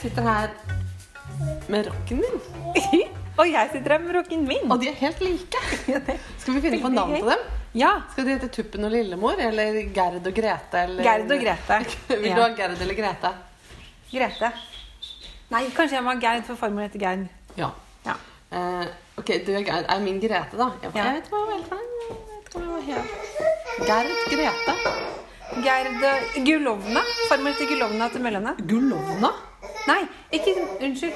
sitter her med rocken min. Og jeg sitter her med rocken min. Og de er helt like. Skal vi finne på navn til på dem? Ja. Skal de hete Tuppen og Lillemor? Eller Gerd og Grete? Eller... Gerd og Grete. Vil du ha Gerd eller Grete? Grete. Nei, kanskje jeg må ha Gerd, for farmor heter Gerd. Ja. Ja. Uh, ok, du er, Gerd, er min Grete, da. Jeg, Ja. jeg vet hva jeg var helt Jeg vet hva jeg var helt Gerd Grete. Gerd eh, Gulovna. Farmor heter Gulovna til mellomnavn. Gulovna? Nei, ikke Unnskyld.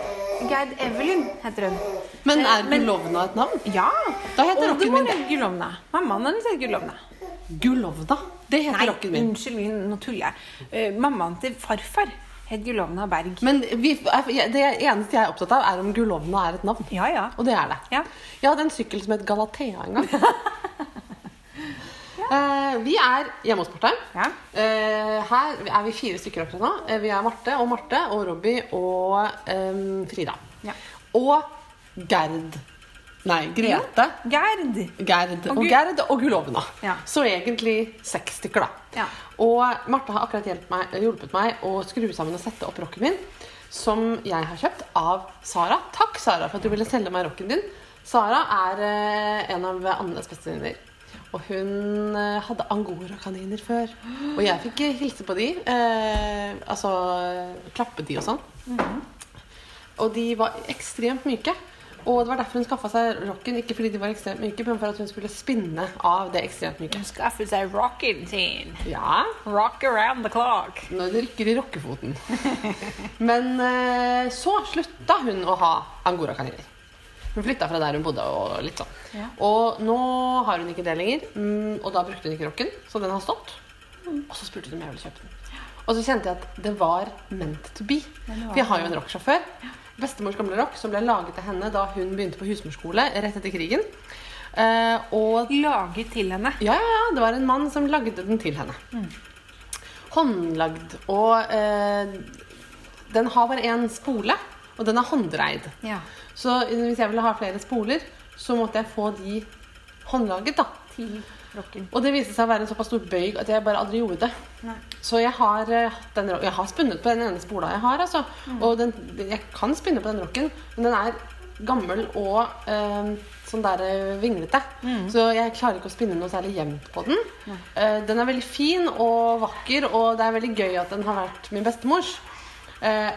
Gerd Evelyn heter hun. Men Eh, er Gulovna et navn? Ja. Da heter rocken min det. Gulovna. Mammaen hennes heter Gulovna. Gulovna? Det heter Nei, rocken min. unnskyld, min- nå tuller jeg. Uh, mammaen til farfar het Gulovna Berg. Men vi, det eneste jeg er opptatt av, er om Gulovna er et navn. Ja, ja. Og det er det. Ja. Jeg hadde en sykkel som het Galatea en gang. Eh, vi er hjemme hos Partheim. Ja. Eh, her er vi fire stykker akkurat nå. Eh, vi er Marte og Marte og Robbie og eh, Frida. Ja. Og Gerd. Nei, Grete. Gerd. Gerd Og og Gerd og Gulovna. Ja. Så egentlig seks stykker, da. Ja. Og Marte har akkurat meg, hjulpet meg å skru sammen og sette opp rocken min, som jeg har kjøpt av Sara. Takk, Sara, for at du ville selge meg rocken din. Sara er eh, en av Annes beste venninner. Og hun eh, hadde angorakaniner før. Og jeg fikk hilse på de. Eh, altså klappe de og sånn. Og de var ekstremt myke. Og det var derfor hun skaffa seg rocken. Ikke fordi de var ekstremt myke, men for at hun skulle spinne av det ekstremt myke. Hun skaffet seg rocken sin. Ja, Rock around the clock. når det rykker i rockefoten. Men eh, så slutta hun å ha angorakaniner. Hun flytta fra der hun bodde. Og litt sånn. Ja. Og nå har hun ikke det lenger. mm, Og da brukte hun ikke rocken, så den har stått. Og så spurte hun om jeg ville kjøpe den. Og så kjente jeg at det var meant to be. For jeg har jo en rocksjåfør. Bestemors gamle rock som ble laget til henne da hun begynte på husmorskole rett etter krigen. Eh, og Laget til henne. ja, ja, ja, det var en mann som lagde den til henne. Håndlagd. Og eh, den har bare én spole, og den er håndreid. Ja. Så hvis jeg ville ha flere spoler, så måtte jeg få de håndlaget, da. Til rocken. Og det viste seg å være en såpass stor bøyg at jeg bare aldri gjorde det. Nei. Så jeg har, eh, den, jeg har spunnet på den ene spola jeg har, altså. Og den, jeg kan spinne på den rocken, men den er gammel og eh, sånn der vinglete. vinglete. Så jeg klarer ikke å spinne noe særlig jevnt på den. Eh, den er veldig fin og vakker, og det er veldig gøy at den har vært min bestemors. Eh,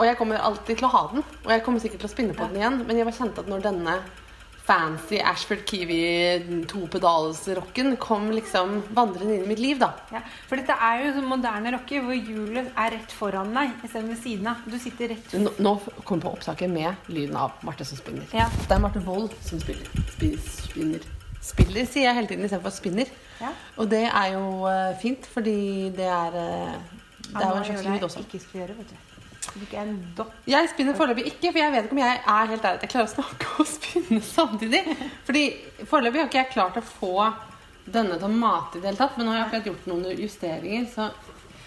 og jeg kommer alltid til å ha den, og jeg kommer sikkert til å spinne på den igjen. Men jeg bare kjente at når denne fancy Ashford Kiwi to-pedals-rocken kom liksom vandrende inn i mitt liv, da. Ja, for dette er jo sånn moderne rocker hvor hjulet er rett foran deg istedenfor ved siden av. Du sitter rett Nå, nå kommer på opptaket med lyden av Marte som spinner. Ja. Det er Marte Wold som spiller. Spiller, Spinner. Spiller, sier jeg hele tiden istedenfor spinner. Ja. Og det er jo eh, fint, fordi det er eh, Det er jo en slags lyd også. Ikke skulle gjøre, vet du. Ikke en dott. Jeg spinner foreløpig ikke, for jeg vet ikke om jeg er helt der at jeg klarer å snakke og spinne samtidig. Fordi foreløpig har ikke jeg klart å få denne til å mate i det hele tatt. Men nå har jeg akkurat gjort noen justeringer, så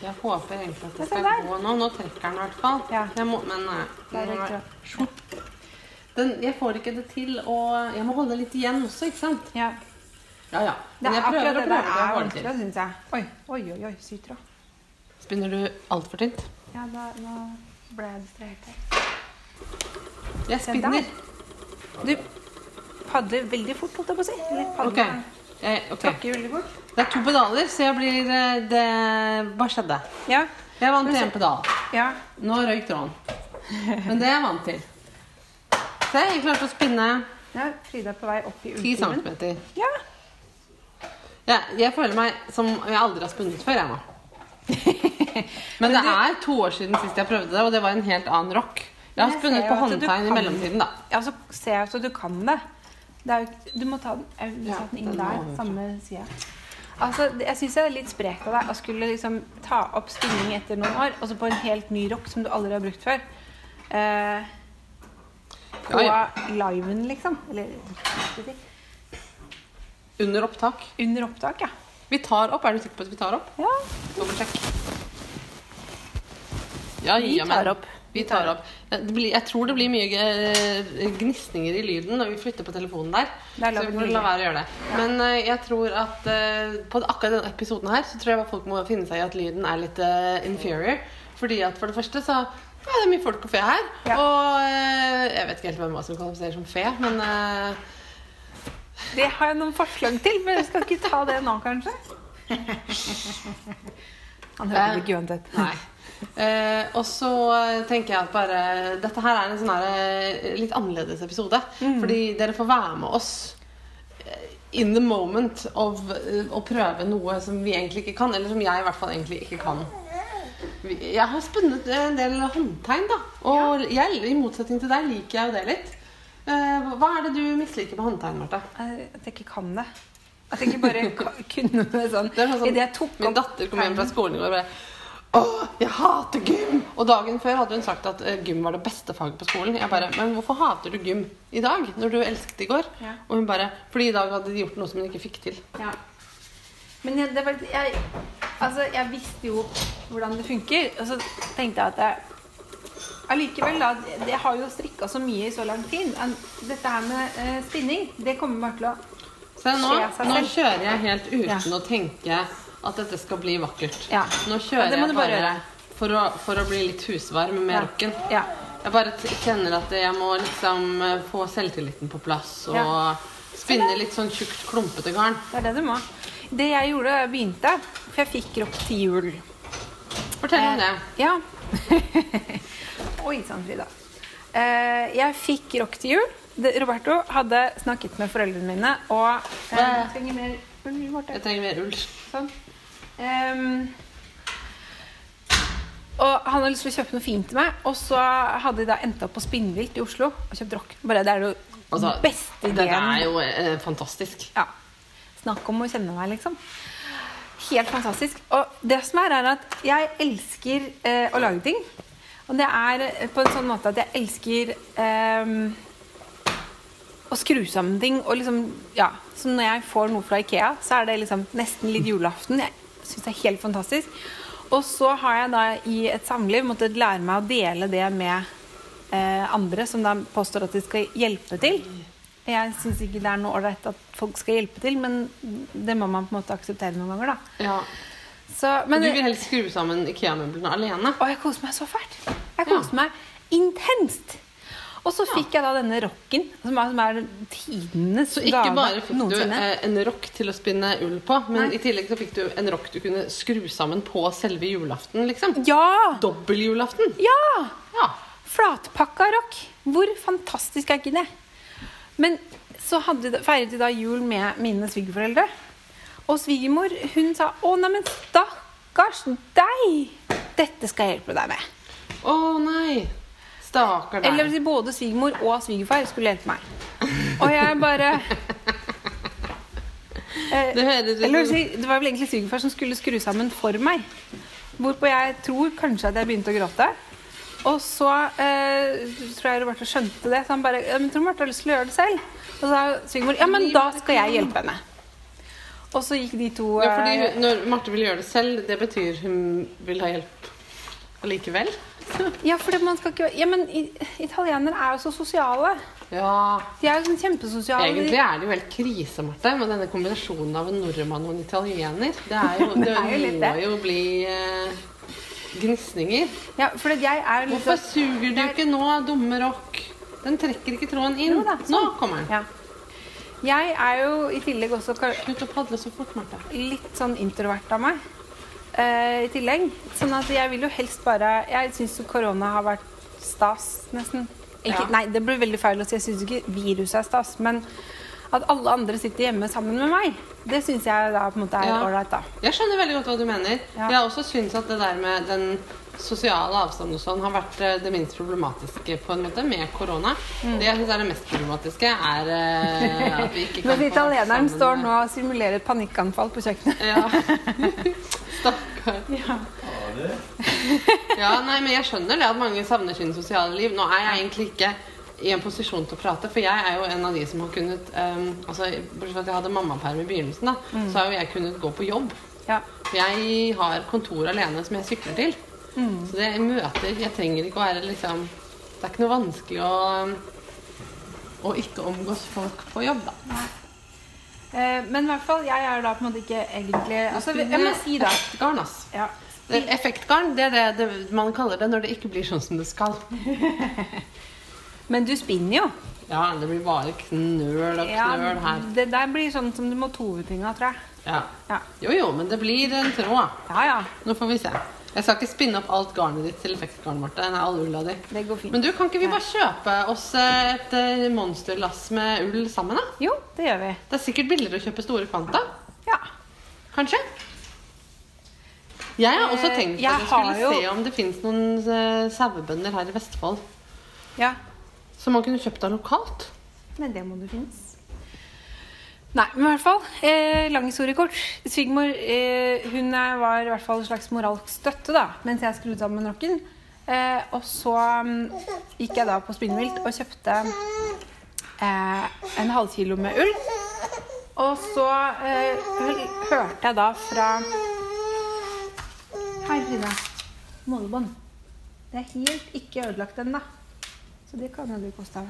jeg håper egentlig at det skal gå nå. Nå trekker den i hvert fall. Ja. Jeg må, men nei. Det. Den, jeg får ikke det til, å jeg må holde litt igjen også, ikke sant? Ja. Ja, ja. Men jeg prøver å og det prøver. er vanskelig, syns jeg. Oi, oi, oi, oi sytråd. Spinner du altfor tynt? Ja, da, nå ble jeg distrahert her. Jeg spinner. Du padler veldig fort, holdt jeg på å si. Eller Ok. padler Jeg, okay. veldig fort. Det er to pedaler, så jeg blir eh, Det Hva skjedde? Ja. Jeg vant til én pedal. ja. Nå røyk tråden. Men det er jeg vant til. Se, jeg klarte å spinne ja. Frida på vei opp i 10 ulltimen. cm. Ja. Ja, jeg føler meg som jeg aldri har spunnet før, jeg nå. Men det er to år siden sist jeg prøvde det, og det var en helt annen rock. Jeg har spunnet på håndtegn i mellomtiden, da. Ja, så ser jeg at du kan det. det jo, du må ta den, Ja, den inn den der, samme side. Altså, jeg syns det er litt sprekt av deg å skulle liksom ta opp spinning etter noen år, og så på en helt ny rock som du aldri har brukt før. Eh, på Ja, liven, liksom. Eller? Under opptak. under opptak, ja. Vi tar opp. Er du sikker på at vi tar opp? Ja, Dobbeltsjekk. Ja, vi ja, tar opp. Vi tar opp. Det blir, jeg tror det blir mye eh, gnisninger i lyden når vi flytter på telefonen der. Er Så vi får la være å gjøre det. Men eh, jeg tror at eh, på akkurat denne episoden her så tror jeg folk må finne seg i at lyden er litt eh, inferior. Fordi at for det første så ja, det er mye folk og fe her. Ja. Og eh, jeg vet ikke helt hvem som kvalifiserer som fe, men eh, Det har jeg noen forslag til, men jeg skal ikke ta det nå, kanskje. Han hører ikke uansett. Nei. Eh, og så tenker jeg at bare Dette her er en sånn her, eh, litt annerledes episode. Fordi dere får være med oss eh, in the moment of eh, å prøve noe som vi egentlig ikke kan. Eller som jeg i hvert fall egentlig ikke kan. Jeg har spunnet en del håndtegn, da. Og jeg, i motsetning til deg liker jeg jo det litt. Eh, hva er det du misliker med håndtegn, Marte? At jeg ikke kan det. At jeg ikke bare kunne det sånn. Det sånn Idet jeg tok Min datter kom hjem fra skolen i går og bare Åh, jeg hater gym! Og dagen før hadde hun sagt at eh, gym var det beste faget på skolen. Jeg bare, Men hvorfor hater du gym i dag, når du elsket det i går? Ja. Og hun bare Fordi i dag hadde de gjort noe som hun ikke fikk til. Ja. Men jeg, det var, jeg, altså, jeg visste jo hvordan det funker, og så tenkte jeg at jeg, allikevel, da Det har jo strikka så mye i så lang tid. Dette her med eh, spinning, det kommer bare til å Se nå, nå kjører jeg helt uten Ja. å tenke at dette skal bli vakkert. Ja. Nå kjører ja, jeg bare bare for å, for å bli litt husvarm med Ja. rocken. Ja. Jeg bare kjenner at jeg må liksom eh, få selvtilliten på plass og Ja. spinne litt sånn tjukt, klumpete garn. Det er det du må. Det jeg gjorde jeg begynte, for jeg fikk rock til jul Fortell om det. Eh, Ja. Oi sann, Frida. Eh, jeg fikk rock til jul. Roberto hadde snakket med foreldrene mine, og eh, jeg trenger mer. Jeg trenger mer ull. Sånn. Ehm, og han hadde lyst til å kjøpe noe fint til meg, og så hadde de da endt opp på Spinnvilt i Oslo og kjøpt rock. Bare Det er jo Altså, beste ideen. Det er jo eh, fantastisk. Ja. Snakk om å kjenne meg, liksom. Helt fantastisk. Og det som er, er at jeg elsker eh, å lage ting. Og det er eh, på en sånn måte at jeg elsker ehm, å skru sammen ting. Og liksom, ja, så når jeg får noe fra Ikea, så er det liksom nesten litt julaften. Jeg syns det er helt fantastisk. Og så har jeg da i et samliv måttet lære meg å dele det med eh, andre som da påstår at de skal hjelpe til. Jeg syns ikke det er noe ålreit at folk skal hjelpe til, men det må man på en måte akseptere noen ganger, da. Ja. Så, men, du vil helst skru sammen Ikea-møblene alene? og jeg koser meg så fælt. Jeg koser meg intenst. Og så fikk jeg da denne rocken, som er, som er tidenes Så ikke bare fikk du eh, en rock til å spinne ull på, men Nei. i tillegg så fikk du en rock du kunne skru sammen på selve julaften, liksom. Ja! Dobbel-julaften. Ja! Ja. Flatpakka rock. Hvor fantastisk er ikke det? Men så hadde, feiret vi da jul med mine svigerforeldre. Og svigermor hun sa 'Å, neimen, stakkars deg! Dette skal jeg hjelpe deg med'. Å nei. Stakkar deg. Eller både svigermor og svigerfar skulle hjelpe meg. Og jeg bare eh, Det Eller det var vel egentlig svigerfar som skulle skru sammen for meg. Hvorpå jeg tror kanskje at jeg begynte å gråte. Og så eh, tror jeg Roberta skjønte det. Så han bare ja, men 'Tror Martha har lyst til å gjøre det selv?' Og så sa svigermor 'Ja, men da skal jeg hjelpe henne'. Og så gikk de to ja, fordi eh, Når Marte vil gjøre det selv, det betyr hun vil ha hjelp allikevel? Ja, for man skal ikke Ja, men italienere er jo så sosiale. Ja. De er jo sånn kjempesosiale. Egentlig er det jo helt krise, Marte, med denne kombinasjonen av en nordmann og en italiener. Det, er jo, Det det, er jo litt må jo bli eh, gnisninger. Ja, for jeg er litt Hvorfor suger du ikke nå, dumme rock? Den trekker ikke tråden inn. Jo da, Nå sånn. kommer den. Ja. Jeg er jo i tillegg også Slutt å padle så fort, Marte. litt sånn introvert av meg. Uh, I tillegg. Sånn at jeg vil jo helst bare Jeg syns korona har vært stas, nesten. Ikke, Ja. Nei, det blir veldig feil å si. Jeg syns ikke viruset er stas. Men at alle andre sitter hjemme sammen med meg, det syns jeg da på en måte er Ja. ålreit, da. Jeg skjønner veldig godt hva du mener. Ja. Jeg også syns at det der med den sosiale avstanden og sånn har vært eh, det minst problematiske på en måte med korona. Mm. Det jeg syns er det mest problematiske, er eh, at vi ikke kan få italieneren sammen står nå og simulerer et panikkanfall på kjøkkenet. Ja. Stakkar. Ja. Ja, nei, men jeg skjønner det at mange savner sin sosiale liv. Nå er jeg egentlig ikke i en posisjon til å prate, for jeg er jo en av de som har kunnet um, altså, Bortsett fra at jeg hadde mammaperm i begynnelsen, da, Mm. så har jo jeg kunnet gå på jobb. Ja. Jeg har kontor alene som jeg sykler til. Så det jeg møter Jeg trenger ikke å være liksom Det er ikke noe vanskelig å å ikke omgås folk på jobb, da. Eh, men i hvert fall, jeg er da på en måte ikke egentlig altså, Jeg må si det. Effektgarn, ass. ja. Effektgarn det er det, det man kaller det når det ikke blir sånn som det skal. Men du spinner jo. Ja, det blir bare knøl og knøl her. det der blir sånn som du må tovetinga, tror jeg. Ja. Ja. Jo, jo, men det blir en tråd. ja ja, Nå får vi se. Jeg skal ikke spinne opp alt garnet ditt til effektgarn, Marte. Nei, all ulla di. det går fint. Men du, kan ikke vi bare kjøpe oss et eh, monsterlass med ull sammen, da? Jo, det gjør vi. Det er sikkert billigere å kjøpe store kvanta. Ja. Kanskje? Jeg har også Eh, tenkt jeg at jeg skulle jo- se om det fins noen eh, sauebønder her i Vestfold ja. Som man kunne kjøpt av lokalt. Men det må det finnes. Nei, men i hvert fall. Eh, lang historie kort. Svigermor eh, hun var i hvert fall en slags moralsk støtte da, mens jeg skrudde sammen rocken. Eh, og så um, gikk jeg da på Spinnvilt og kjøpte eh, en halvkilo med ull. Og så eh, hørte jeg da fra Hei, Frida. Målebånd. Det er helt ikke ødelagt ennå. Så det kan jo du koste av.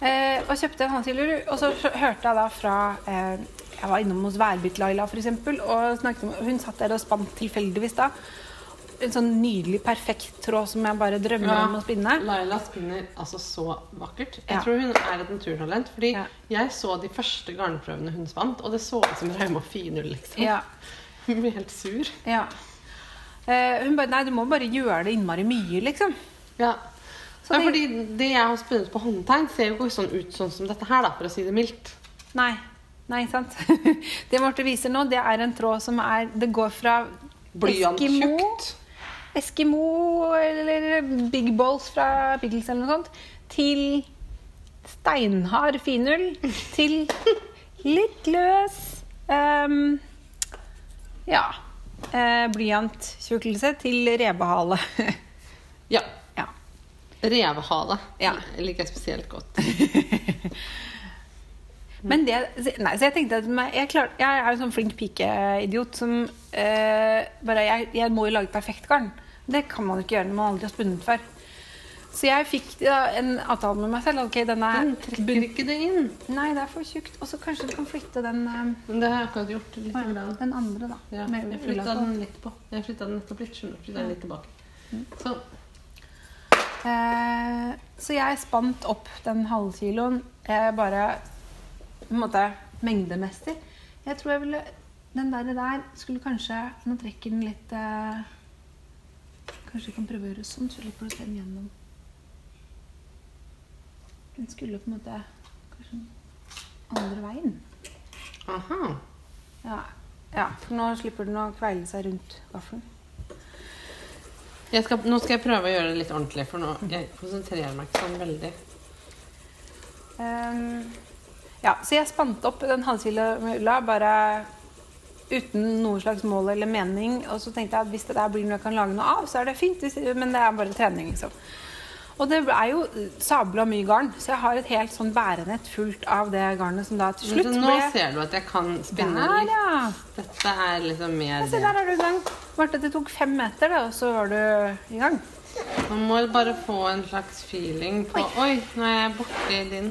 Eh, og kjøpte en ull. Og så hørte jeg da fra eh, Jeg var innom hos Værbytt-Laila f.eks. Og om, hun satt der og spant tilfeldigvis da. En sånn nydelig, perfekt tråd som jeg bare drømmer Ja. om å spinne. Laila spinner altså så vakkert. Jeg Ja. tror hun er et naturtalent. Fordi Ja. jeg så de første garnprøvene hun spant, og det så ut som Rauma 4.0, liksom. Ja. Hun blir helt sur. ja. Eh, hun bare Nei, du må bare gjøre det innmari mye, liksom. Ja. Det- fordi det jeg har spunnet på håndtegn, ser jo ikke sånn ut sånn som dette her, da, for å si det mildt. Nei. Nei, sant. det Marte viser nå, det er en tråd som er Det går fra Eskimo Eskimo eller Big Balls fra Pickles eller noe sånt, til steinhard finull, til litt løs um, Ja. Uh, Blyanttjukkelse til rebehale. Ja. Revehale. Ja. Liker jeg spesielt godt. Men det, nei, så jeg tenkte at jeg, klar, jeg er en sånn flink pikeidiot som eh, bare jeg, jeg må jo lage perfekt garn. Det kan man jo ikke gjøre når man aldri har spunnet før. Så jeg fikk ja, en avtale med meg selv. Ok, denne Den trekker ikke det inn. Nei, det er for tjukt. Og så kanskje du kan flytte den eh, Men det har jeg akkurat gjort. Litt ja, Den andre, da. Ja, jeg flytta den litt på. Jeg flytta den nettopp litt. flyttet den litt tilbake. Sånn. Så jeg spant opp den halvkiloen eh, bare på en måte mengdemessig. Jeg tror jeg ville Den der, der skulle kanskje Nå trekker den litt eh, Kanskje vi kan prøve å gjøre sånn, så slipper du å se den gjennom. Den skulle på en måte kanskje andre veien. Aha. Ja, ja for nå slipper den å kveile seg rundt gaffelen. Skal, nå skal jeg prøve å gjøre det litt ordentlig, for nå jeg konsentrerer meg ikke sånn veldig. Um, ja, så jeg spant opp den halvkilo med ulla bare uten noe slags mål eller mening. Og så tenkte jeg at hvis det der blir noe jeg kan lage noe av, så er det fint. Men det er bare trening, liksom. Og det er jo sabla mye garn, så jeg har et helt sånn bærenett fullt av det garnet som da til slutt ble nå ser du at jeg kan spinne Der, ja! Dette er liksom mer Se, der er du i gang. Marte, det tok fem meter, da, og så var du i gang. Man må bare få en slags feeling på Oi, nå er jeg borti din.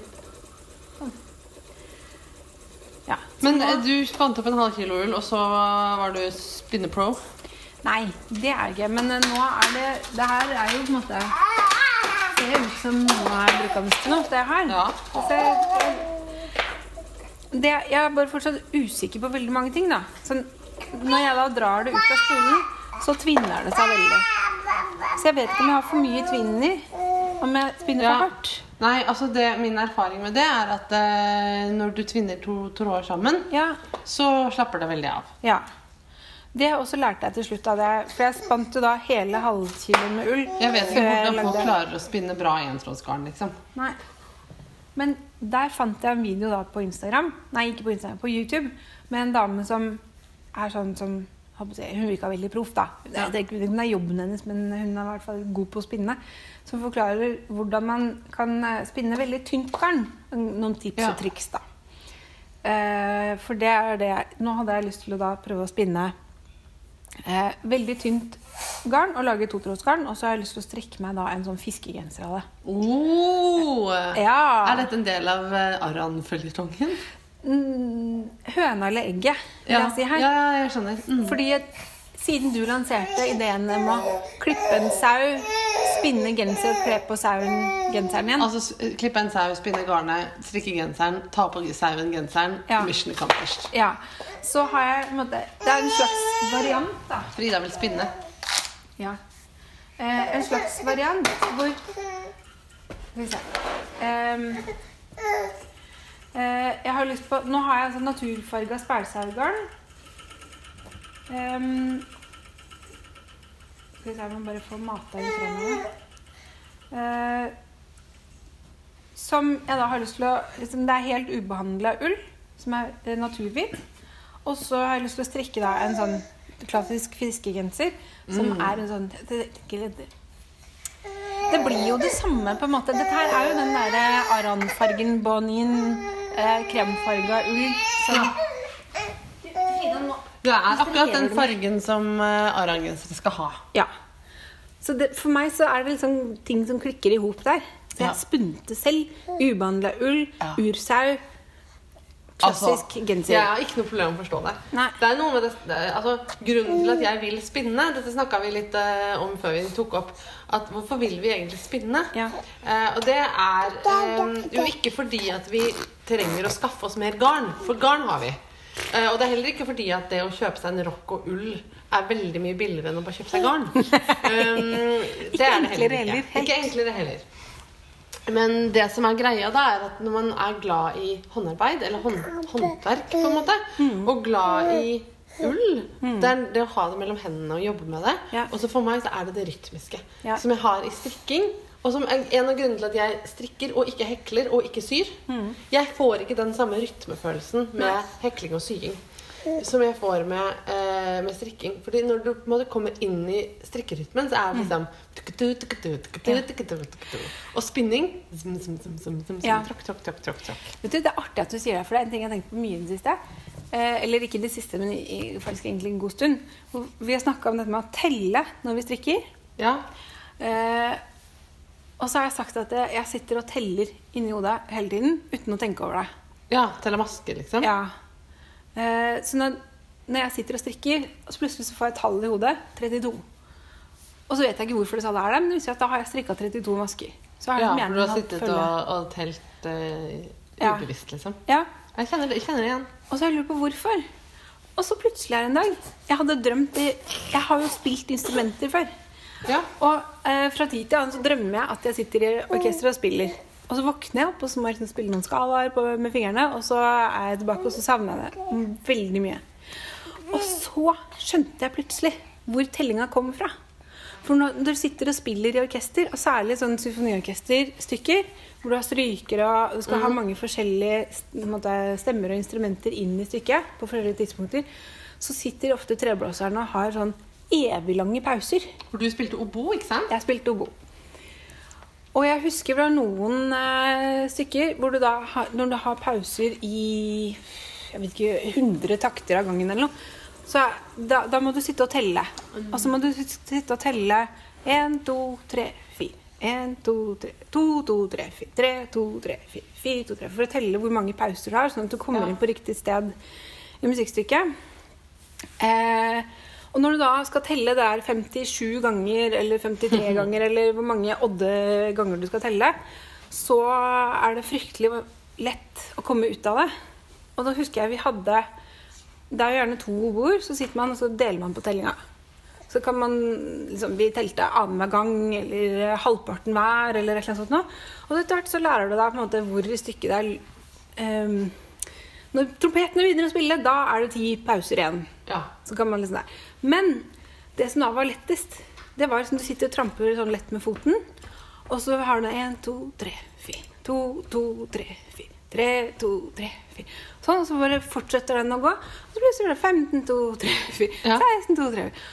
Ja. Men eh, du spant opp en halv kilo ull, og så var du spinnepro. Nei, det er jeg ikke. Men eh, nå er det Det her er jo på en måte Ser ut som noe er brukende til noe, det her. Ja. Altså, det, jeg er bare fortsatt usikker på veldig mange ting, da. Så når jeg da drar det ut av skolen, så tvinner det seg veldig. Så jeg vet ikke om jeg har for mye tvinn i. Om jeg spinner for hardt. Nei, altså det, min erfaring med det er at eh, når du tvinner to tråder sammen, Ja. så slapper det veldig av. ja. Det også lærte jeg til slutt av det. For jeg spant jo da hele halvkiloen med ull. Jeg vet ikke hvordan folk klarer å spinne bra entrådsgarn, liksom. Nei. Men der fant jeg en video da på Instagram, nei ikke på Instagram, på YouTube, med en dame som er sånn som jeg Hun virka veldig proff, da. Jeg vet ikke om det er jobben hennes, men hun er i hvert fall god på å spinne. Som forklarer hvordan man kan eh, spinne veldig tynt garn. Noen tips Ja. og triks, da. Eh, for det er det jeg Nå hadde jeg lyst til å da prøve å spinne eh, veldig tynt garn og lage totrådsgarn. Og så har jeg lyst til å strikke meg da en sånn fiskegenser av det. Oh. Ja. Er dette en del av uh, Aran-føljetongen? Mm, høna eller egget, vil Ja. jeg si her. ja, ja, jeg skjønner. Mm. Fordi siden du lanserte ideen om å klippe en sau, spinne genser og kle på sauen genseren igjen Altså klippe en sau, spinne garnet, strikke genseren, ta på sauen genseren. Ja. Mission accomplished. Ja, så har jeg en måte, Det er en slags variant, da. Frida vil spinne. Ja. Eh, en slags variant hvor Skal vi se eh, Jeg har lyst på Nå har jeg sånn naturfarga spælsaugarn. Um, skal vi se jeg bare får mata i fremme. Eh, som jeg da har lyst til å liksom, Det er helt ubehandla ull, som er eh, naturhvit. Og så har jeg lyst til å strikke da en sånn klassisk fiskegenser, som er en sånn det, det, blir jo det samme, på en måte. Dette her er jo den derre aranfargen, bonin, eh, kremfarga ull Så. Det er akkurat den fargen som uh, Aran-gensere skal ha. Ja. Så det, for meg så er det liksom ting som klikker i hop der. Så jeg Ja. spunte selv. Ubehandla ull, ursau. Klassisk genser. Jeg har ikke noe problem med å forstå det. Nei. Det er noe med det, det altså, Grunnen til at jeg vil spinne Dette snakka vi litt uh, om før vi tok opp. At Hvorfor vil vi egentlig spinne? Ja. Uh, og det er um, jo ikke fordi at vi trenger å skaffe oss mer garn, for garn har vi. Uh, og det er heller ikke fordi at det å kjøpe seg en rock og ull er veldig mye billigere enn å bare kjøpe seg garn. Um, det er det enklere heller ikke. Ikke enklere heller. Men det som er greia da, er at når man er glad i håndarbeid, eller hånd, håndverk, på en måte, Mm. og glad i ull Det er det å ha det mellom hendene og jobbe med det. Ja. Og så for meg så er det det rytmiske. Ja. Som jeg har i strikking. Og som er en av grunnene til at jeg strikker og ikke hekler og ikke syr. Mm. Jeg får ikke den samme rytmefølelsen med hekling og sying som jeg får med, eh, med strikking. Fordi når du måte kommer inn i strikkerytmen, så er det liksom Og spinning Ja. Tråkk, tråkk, tråkk, tråkk. Vet du, Det er artig at du sier det, for det er en ting jeg har tenkt på mye i det siste. Eh, eller ikke i det siste, men i, faktisk egentlig en god stund. Vi har snakka om dette med å telle når vi strikker. Ja. Eh, og så har jeg sagt at jeg sitter og teller inni hodet hele tiden uten å tenke over det. ja. Teller masker, liksom. Ja. Eh, så når, jeg sitter og strikker, og så plutselig så får jeg et tall i hodet 32. Og så vet jeg ikke hvorfor det tallet er der, men det viser at da har jeg strikka 32 masker. Så har Ja, for du har sittet følge. og, og telt uh, ubevisst, liksom. Ja, Jeg kjenner det, jeg kjenner det igjen. Og så har jeg lurt på hvorfor. Og så plutselig er det en dag Jeg hadde drømt i- Jeg har jo spilt instrumenter før. Ja. Og eh, fra tid til annen så drømmer jeg at jeg sitter i orkesteret og spiller. Og så våkner jeg opp og så må jeg liksom spille noen skalaer med fingrene. Og så er jeg tilbake, og så savner jeg det veldig mye. Og så skjønte jeg plutselig hvor tellinga kommer fra. For når du sitter og spiller i orkester, og særlig sånn symfoniorkesterstykker, hvor du har stryker og du skal ha mange forskjellige måte, stemmer og instrumenter inn i stykket på forskjellige tidspunkter, så sitter ofte treblåserne og har sånn evig lange pauser. For du spilte obo, ikke sant? Jeg spilte obo. Og jeg husker fra noen eh, stykker hvor du da har, når du har pauser i jeg vet ikke, 100 takter av gangen eller noe, så da, da må du sitte og telle. Og så må du sitte og telle 1, 2, 3, 4. 1, 2, 3, 2, 2, 3, 4, 3, 2, 3, 4, 4, 2, 3, For å telle hvor mange pauser du har, sånn at du kommer Ja. inn på riktig sted i musikkstykket. Eh, og når du da skal telle det er 57 ganger eller 53 ganger, eller hvor mange odde ganger du skal telle, så er det fryktelig lett å komme ut av det. Og da husker jeg vi hadde Det er jo gjerne to bord, så sitter man og så deler man på tellinga. Så kan man liksom, Vi telte annenhver gang, eller halvparten hver, eller et eller annet sånt noe. Og etter hvert så lærer du deg på en måte hvor i stykket det er ehm, Når trompetene begynner å spille, da er det ti pauser igjen. Ja. Så kan man liksom der. Men det som da var lettest, det var som du sitter og tramper sånn lett med foten. Og så har du én, to, tre, fire. To, to, tre, fire. Tre, to, tre, fire. Sånn, og så bare fortsetter den å gå. Og så plutselig er det 15, 2, 3, 4. Ja. 16, 2, 3, 4.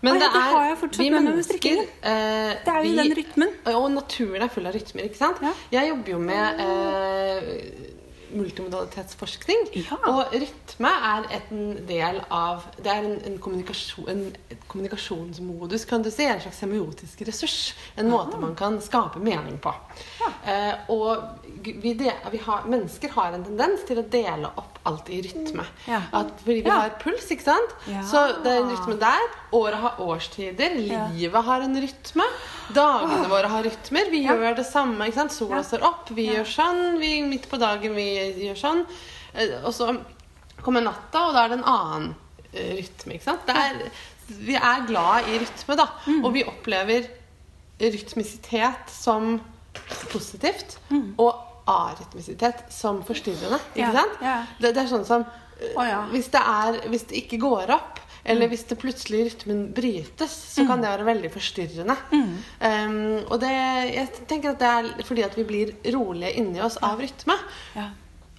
Men det det er har jeg fortsatt vi med meg med mennesker strikkingen. eh, Det er jo vi- den rytmen. Og naturen er full av rytmer, ikke sant? Ja. Jeg jobber jo med eh, multimodalitetsforskning. Ja. Og rytme er en del av Det er en, en, kommunikasjon, en et kommunikasjonsmodus, kan du si. En slags semiotisk ressurs. En måte man kan skape mening på. Eh, og vi, vi har, mennesker har en tendens til å dele opp alt i rytme. Ja. Fordi vi har puls, ikke sant? Ja. Så det er en rytme der. Året har årstider. Livet har en rytme. Dagene våre har rytmer. Vi gjør det samme. ikke sant? Sola står opp, vi gjør sånn. Vi midt på dagen vi gjør sånn. Eh, Og så kommer natta, og da er det en annen eh, rytme. ikke sant? Er, vi er glad i rytme, da. Mm. Og vi opplever rytmisitet som positivt. Og arytmisitet som forstyrrende. ikke Mm. Sant? Det, det er sånn som oh, ja. hvis, det er, hvis det ikke går opp, eller Mm. hvis det plutselig rytmen brytes, så kan det være veldig forstyrrende. Mm. Um, og det, jeg tenker at det er fordi at vi blir rolige inni oss av rytme. Ja.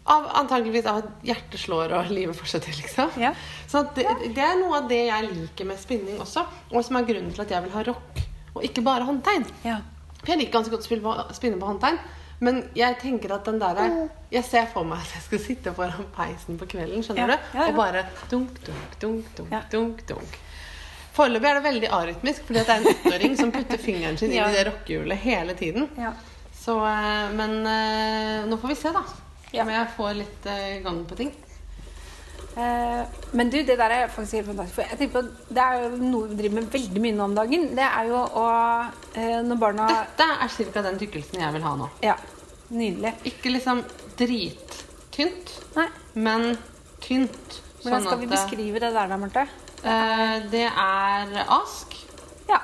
Av, antageligvis av at hjertet slår og livet fortsetter, liksom. Ja. Så det, det er noe av det jeg liker med spinning også, og som er grunnen til at jeg vil ha rock, og ikke bare håndtegn. Ja. For jeg liker ganske godt å spinne på håndtegn. Men jeg tenker at den der er, Jeg ser for meg at jeg skal sitte foran peisen på kvelden skjønner Ja, du? ja, ja. og bare dunk, dunk, dunk, dunk, dunk, dunk. Foreløpig er det veldig arytmisk, fordi det er en åtteåring som putter fingeren sin inn i det rockehjulet hele tiden. Ja. Så, eh, men eh, nå får vi se, da. Om jeg får litt eh, gang på ting. Eh, men du, det der er faktisk helt fantastisk. For jeg tenker på, det er jo noe vi driver med veldig mye nå om dagen. Det er jo å eh, Når barna Dette er ca. den tykkelsen jeg vil ha nå. Ja. Nydelig. Ikke liksom drittynt, Nei, men tynt. Hvordan skal vi beskrive det der da, Marte? Eh, det er ask. Ja.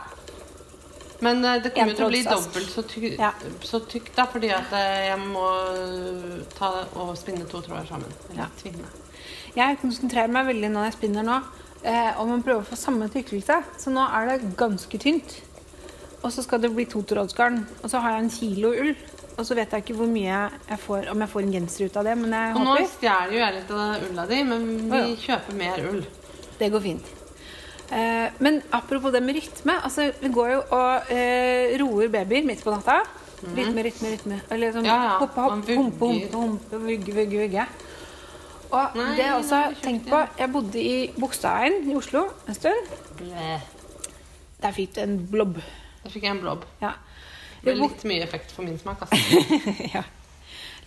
Men det kommer til å bli dobbelt så, tykt, Ja. så tykt, da, fordi at jeg må ta og spinne to tråder sammen. Eller Ja. tvinne. Jeg konsentrerer meg veldig når jeg spinner nå, eh, om å prøve å få samme tykkelse. Så nå er det ganske tynt. Og så skal det bli to trådsgarn. Og så har jeg en kilo ull. Og så vet jeg ikke hvor mye jeg får, om jeg får en genser ut av det, men jeg Og nå håper stjeler jo jeg litt av ulla di, men vi ja. kjøper mer ull. det går fint. Eh, men apropos det med rytme. Altså, vi går jo og eh, roer babyer midt på natta. Rytme, rytme, rytme. Eller sånn. Ja, ja. hoppe, hoppe, humpe, humpe, humpe, vugge, vugge, vugge. Og Nei, det også er ikke tenkt på Jeg bodde i Bogstadveien i Oslo en stund. Bleh. Der fikk du en blobb. Der fikk jeg en blobb. Ja. Det ble litt mye effekt for min smak. Altså. ja.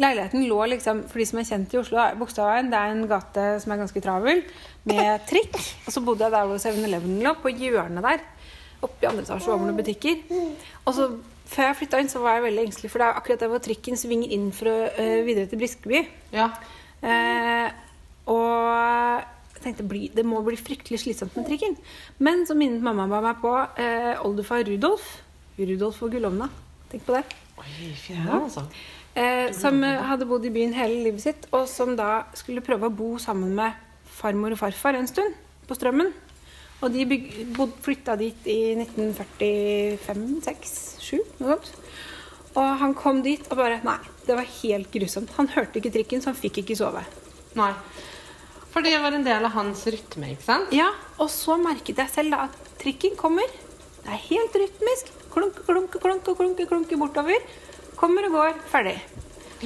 Leiligheten lå liksom, for de som er kjent i Oslo, Bogstadveien det er en gate som er ganske travel, med trikk. Og så bodde jeg der hvor 7-Eleven lå, på hjørnet der. Oppe i andre etasje over noen butikker. Og så, før jeg flytta inn, så var jeg veldig engstelig, for det er akkurat der hvor trikken svinger inn for å, øh, videre til Briskeby. Ja. Eh, og jeg tenkte bli, det må bli fryktelig slitsomt med trikken. Men så minnet mamma meg på eh, oldefar Rudolf. Rudolf og Gullomna. Tenk på det. Oi, fjern, altså. Eh, som hadde bodd i byen hele livet sitt, og som da skulle prøve å bo sammen med farmor og farfar en stund på Strømmen. Og de byg, bod, flytta dit i 1945, 6, 7, noe sånt. Og han kom dit og bare Nei, det var helt grusomt. Han hørte ikke trikken, så han fikk ikke sove. Nei. For det var en del av hans rytme, ikke sant? Ja, Og så merket jeg selv da at trikken kommer. Det er helt rytmisk. Klunke, klunke, klunke, klunke, klunke bortover. Kommer og går. Ferdig.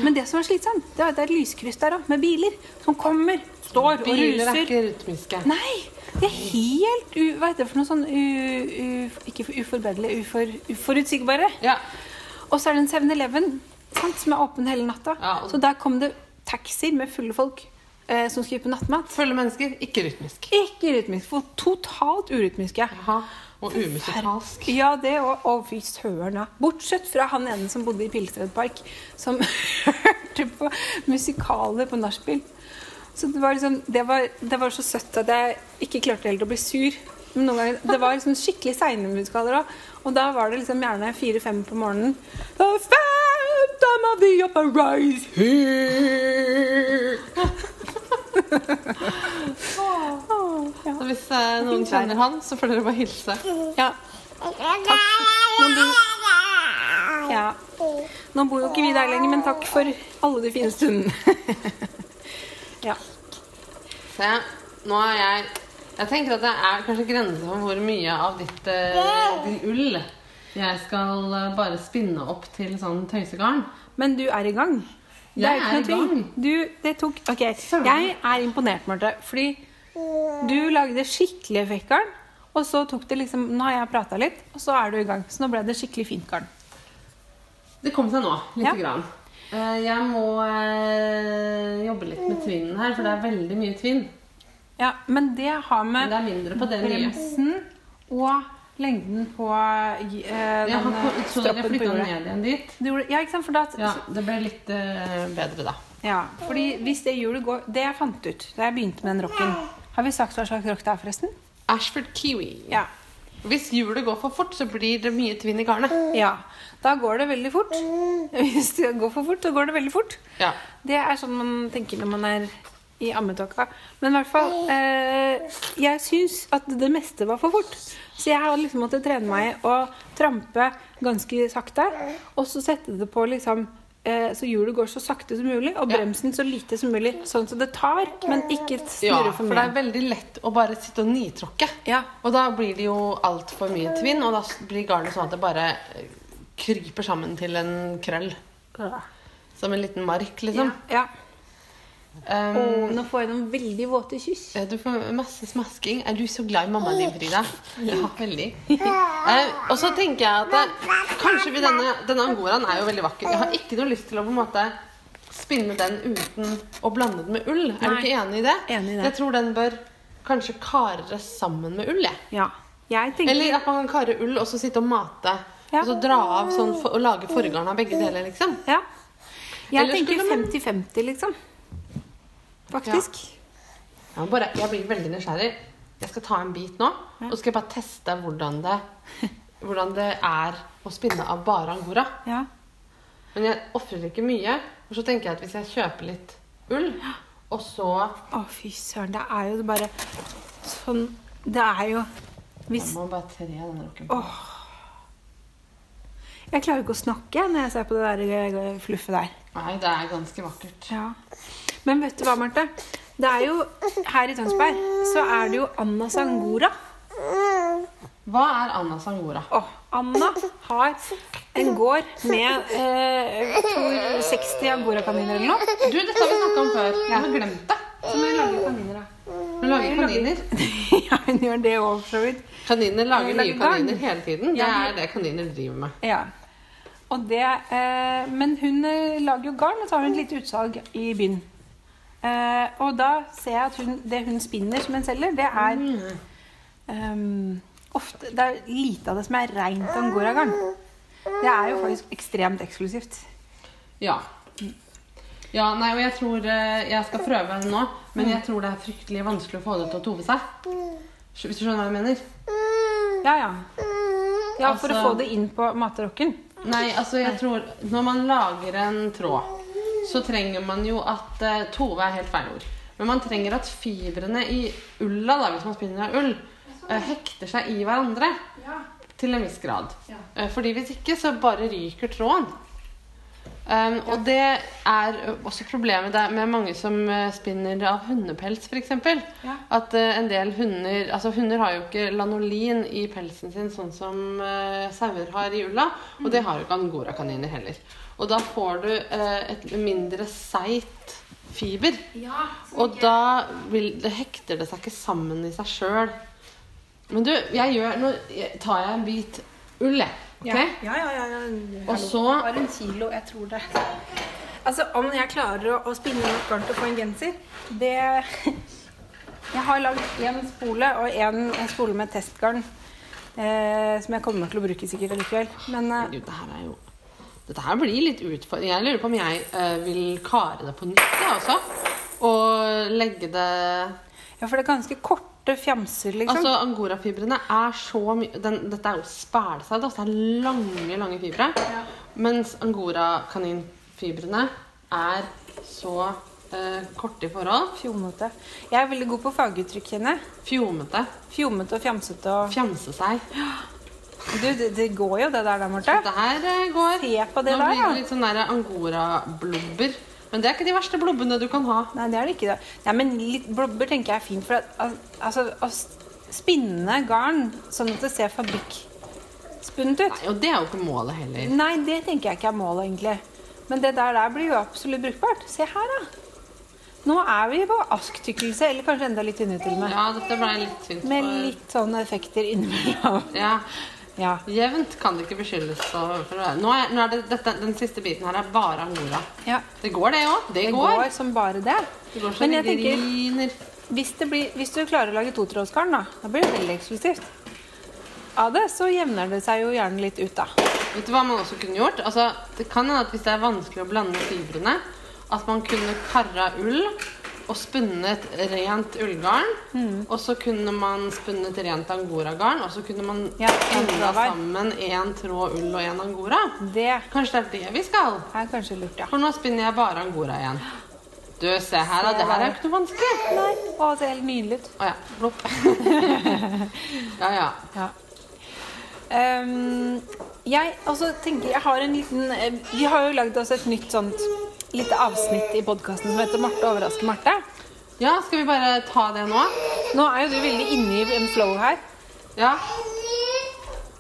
Men det som er slitsomt, det at det er et lyskryss der òg, med biler som kommer, står og ruser. Biler er ikke rytmiske. Nei! Det er helt u, Hva heter det for noe sånn u, u, Ikke uforbederlig, ufor, uforutsigbare. Ja. Og så er det en 7-Eleven sant, som er åpen hele natta. Ja, Så der kom det taxier med fulle folk eh, som skulle på nattmat. Fulle mennesker, ikke rytmisk. Ikke rytmisk, for totalt urytmiske. Jaha. Og umusikalsk. Ja, det og, og fy søren, ja. Bortsett fra han ene som bodde i Pilestred Park, som hørte på musikaler på nachspiel. Så det var, liksom, det, var, det var så søtt at jeg ikke klarte helt å bli sur. Men noen ganger, Det var liksom skikkelig seine musikaler òg. Og da var det liksom gjerne fire-fem på morgenen. The phantom of the upper rise here. Så hvis eh, noen kjenner han, så får dere bare hilse. Ja. Nå bor, ja. Nå bor jo ikke vi der lenger, men takk for alle de fine stundene. ja. Se, nå er jeg Jeg tenker at det er kanskje grenser for hvor mye av ditt eh, din ull jeg skal eh, bare spinne opp til sånn tøysegarn. Men du er i gang. Det er Jeg ikke er noe i tvil. gang. Du, det tok Ok, jeg er imponert, Marte. Fordi du lagde skikkelig effektgarn. Og så tok det liksom Nå har jeg prata litt, og så er du i gang. Så nå ble det skikkelig fint garn. Det kom seg nå, lite Ja. grann. Eh, Jeg må jobbe litt med tvinnen her, for det er veldig mye tvinn. Ja, men det har Men med det er mindre på det nye. bremsen og lengden på uh, Jeg den har eh, stroppen på hjulet. ned igjen dit. Du gjorde- Ja, ikke sant? For da, Ja, det ble litt uh, bedre da. Ja, fordi hvis det hjulet går Det jeg fant ut da jeg begynte med den rocken Har vi sagt hva slags rock det er, forresten? Ashford Kiwi. Ja. Hvis hjulet går for fort, så blir det mye tvinn i garnet. ja. Da går det veldig fort. Hvis det går for fort, så går det veldig fort. Ja. Det er sånn man tenker når man er i ammetåka. Men i hvert fall eh, Jeg syns at det meste var for fort. Så jeg har liksom måttet trene meg å trampe ganske sakte, og så sette det på liksom eh, så hjulet går så sakte som mulig, og bremsen så lite som mulig. Sånn at det tar, men ikke snurre for mye. Ja, for det er veldig lett å bare sitte og nitråkke. Ja. Og da blir det jo altfor mye tvinn, og da blir garnet sånn at det bare eh, kryper sammen til en krøll. Som en liten mark, liksom. Ja, ja. Um, oh, nå får jeg noen veldig våte kyss. Du får masse smasking. Er du så glad i mammaen din, Frida? Ja, veldig. uh, og så tenker jeg at det, kanskje vi denne, denne angoraen er jo veldig vakker. Jeg har ikke noe lyst til å på en måte spinne den uten å blande den med ull. Er du ikke enig i det? Enig i det. Jeg tror den bør kanskje kares sammen med ull. Jeg. Ja. Jeg tenker Eller at man kan kare ull og så sitte og mate. Ja. Og så dra av sånn for, og lage forgarn av begge deler, liksom. Ja. Jeg Eller tenker 50-50, liksom. Faktisk. Ja, bare, jeg blir veldig nysgjerrig. Jeg skal ta en bit nå, og så skal jeg bare teste hvordan det, hvordan det er å spinne av bare angora. Ja. Men jeg ofrer ikke mye. Og så tenker jeg at hvis jeg kjøper litt ull, og så Å, fy søren. Det er jo bare sånn Det er jo hvis Jeg må bare tre den rocken. Oh. Jeg klarer ikke å snakke når jeg ser på det der eh, fluffet der. Nei, det er ganske vakkert. Ja. Men vet du hva, Marte? Det er jo Her i Tønsberg så er det jo Anna Sangora. Hva er Anna Sangora? Åh, Anna har en gård med eh, jeg tror 60 angorakaniner eller noe. Du, dette har vi snakka om før. Jeg har glemt det. Så må vi lage kaniner da. Hun lager kaniner. ja, hun gjør det òg, for så vidt. Kaniner lager nye kaniner hele tiden. Det er det kaniner driver med. Ja. Det, eh, men hun eh, lager jo garn, og så har hun et lite utsalg i byen. Eh, og da ser jeg at hun, det hun spinner som hun selger, det er um, ofte Det er lite av det som er rent angoragarn. Det er jo faktisk ekstremt eksklusivt. Ja. Ja, nei, og jeg tror eh, Jeg skal prøve den nå, men jeg tror det er fryktelig vanskelig å få det til å tove seg. Hvis du skjønner hva jeg mener? Ja, ja. Ja, For å Altså- få det inn på materokken. Nei, altså jeg tror Når man lager en tråd, så trenger man jo at eh, Tove er helt feil ord. Men man trenger at fibrene i ulla, da, hvis man spinner av ull, eh, hekter seg i hverandre. Til en viss grad. Ja. fordi hvis ikke, så bare ryker tråden. Um, og det er også problemet med mange som eh, spinner av hundepels, f.eks. Ja. At uh, en del hunder Altså hunder har jo ikke lanolin i pelsen sin sånn som uh, sauer har i ulla. Og det har jo ikke angorakaniner heller. Og da får du eh, et mindre seigt fiber. Ja, Og da vil, det hekter det seg ikke sammen i seg sjøl. Men du, jeg gjør Nå tar jeg en bit ull, jeg. ok? Ja, ja, ja. ja. Og så Bare en kilo, jeg tror det. Altså, Om jeg klarer å, å spinne nok garn til å få en genser, det Jeg har lagd én spole og en, en spole med testgarn. Eh, som jeg kommer til å bruke sikkert allikevel. Men eh, Gud, det her er jo Dette her blir litt utfordring. Jeg lurer på om jeg uh, vil kare det på nytt, jeg også. Og legge det ja, for det er ganske korte fjamser, liksom. Altså, angorafibrene er så mye Dette er jo spælsaudd. Altså, det er lange, lange fibre. Mens angorakaninfibrene er så uh, korte i forhold. Fjomete. Jeg er veldig god på faguttrykk, kjenner. Fjomete. Fjomete og fjamsete og Fjamse seg. Du, det, det går jo det der, da, Marte. Her eh, går. Se på det Nå der, blir det litt sånn der angora-blubber. Men det er ikke de verste blobbene du kan ha. Nei, det er det ikke. Da. Nei, men litt blobber tenker jeg er fint. For at, altså, å spinne garn sånn at det ser fabrikkspunnet ut Nei, Og det er jo ikke målet heller. Nei, det tenker jeg ikke er målet, egentlig. Men det der, der blir jo absolutt brukbart. Se her, da. Nå er vi på asktykkelse, eller kanskje enda litt tynnere til og med. Ja, dette ble litt tynt. Med for- litt sånne effekter innimellom. Ja, Ja. Jevnt kan det ikke beskyldes for å. Nå er, nå er det, dette, Den siste biten her er bare angora. ja. Det går, det òg. Det, Det går. går som bare det. Det går Men jeg jeg tenker, hvis, det blir, hvis du klarer å lage totrådsgarn, da, da blir det veldig eksklusivt. Av det så jevner det seg jo gjerne litt ut, da. Vet du hva man også kunne gjort? Altså, det kan hende at hvis det er vanskelig å blande fibrene, at man kunne kara ull og spunnet rent ullgarn. Mm. Og så kunne man spunnet rent angoragarn, og så kunne man Ja, enda sammen én tråd ull og én angora. Det Kanskje det er det vi skal? er kanskje lurt, ja. For nå spinner jeg bare angora igjen. Du, se her, da. Det her er jo ikke noe vanskelig. Nei, å, det ser helt nydelig ut. Å ja. Plopp. ja, ja. Ja. Um, jeg også tenker Jeg har en liten eh, Vi har jo lagd oss et nytt sånt lite avsnitt i podkasten som heter 'Marte overrasker Marte'. Ja, skal vi bare ta det nå? Nå er jo du veldig inne i en flow her. Ja.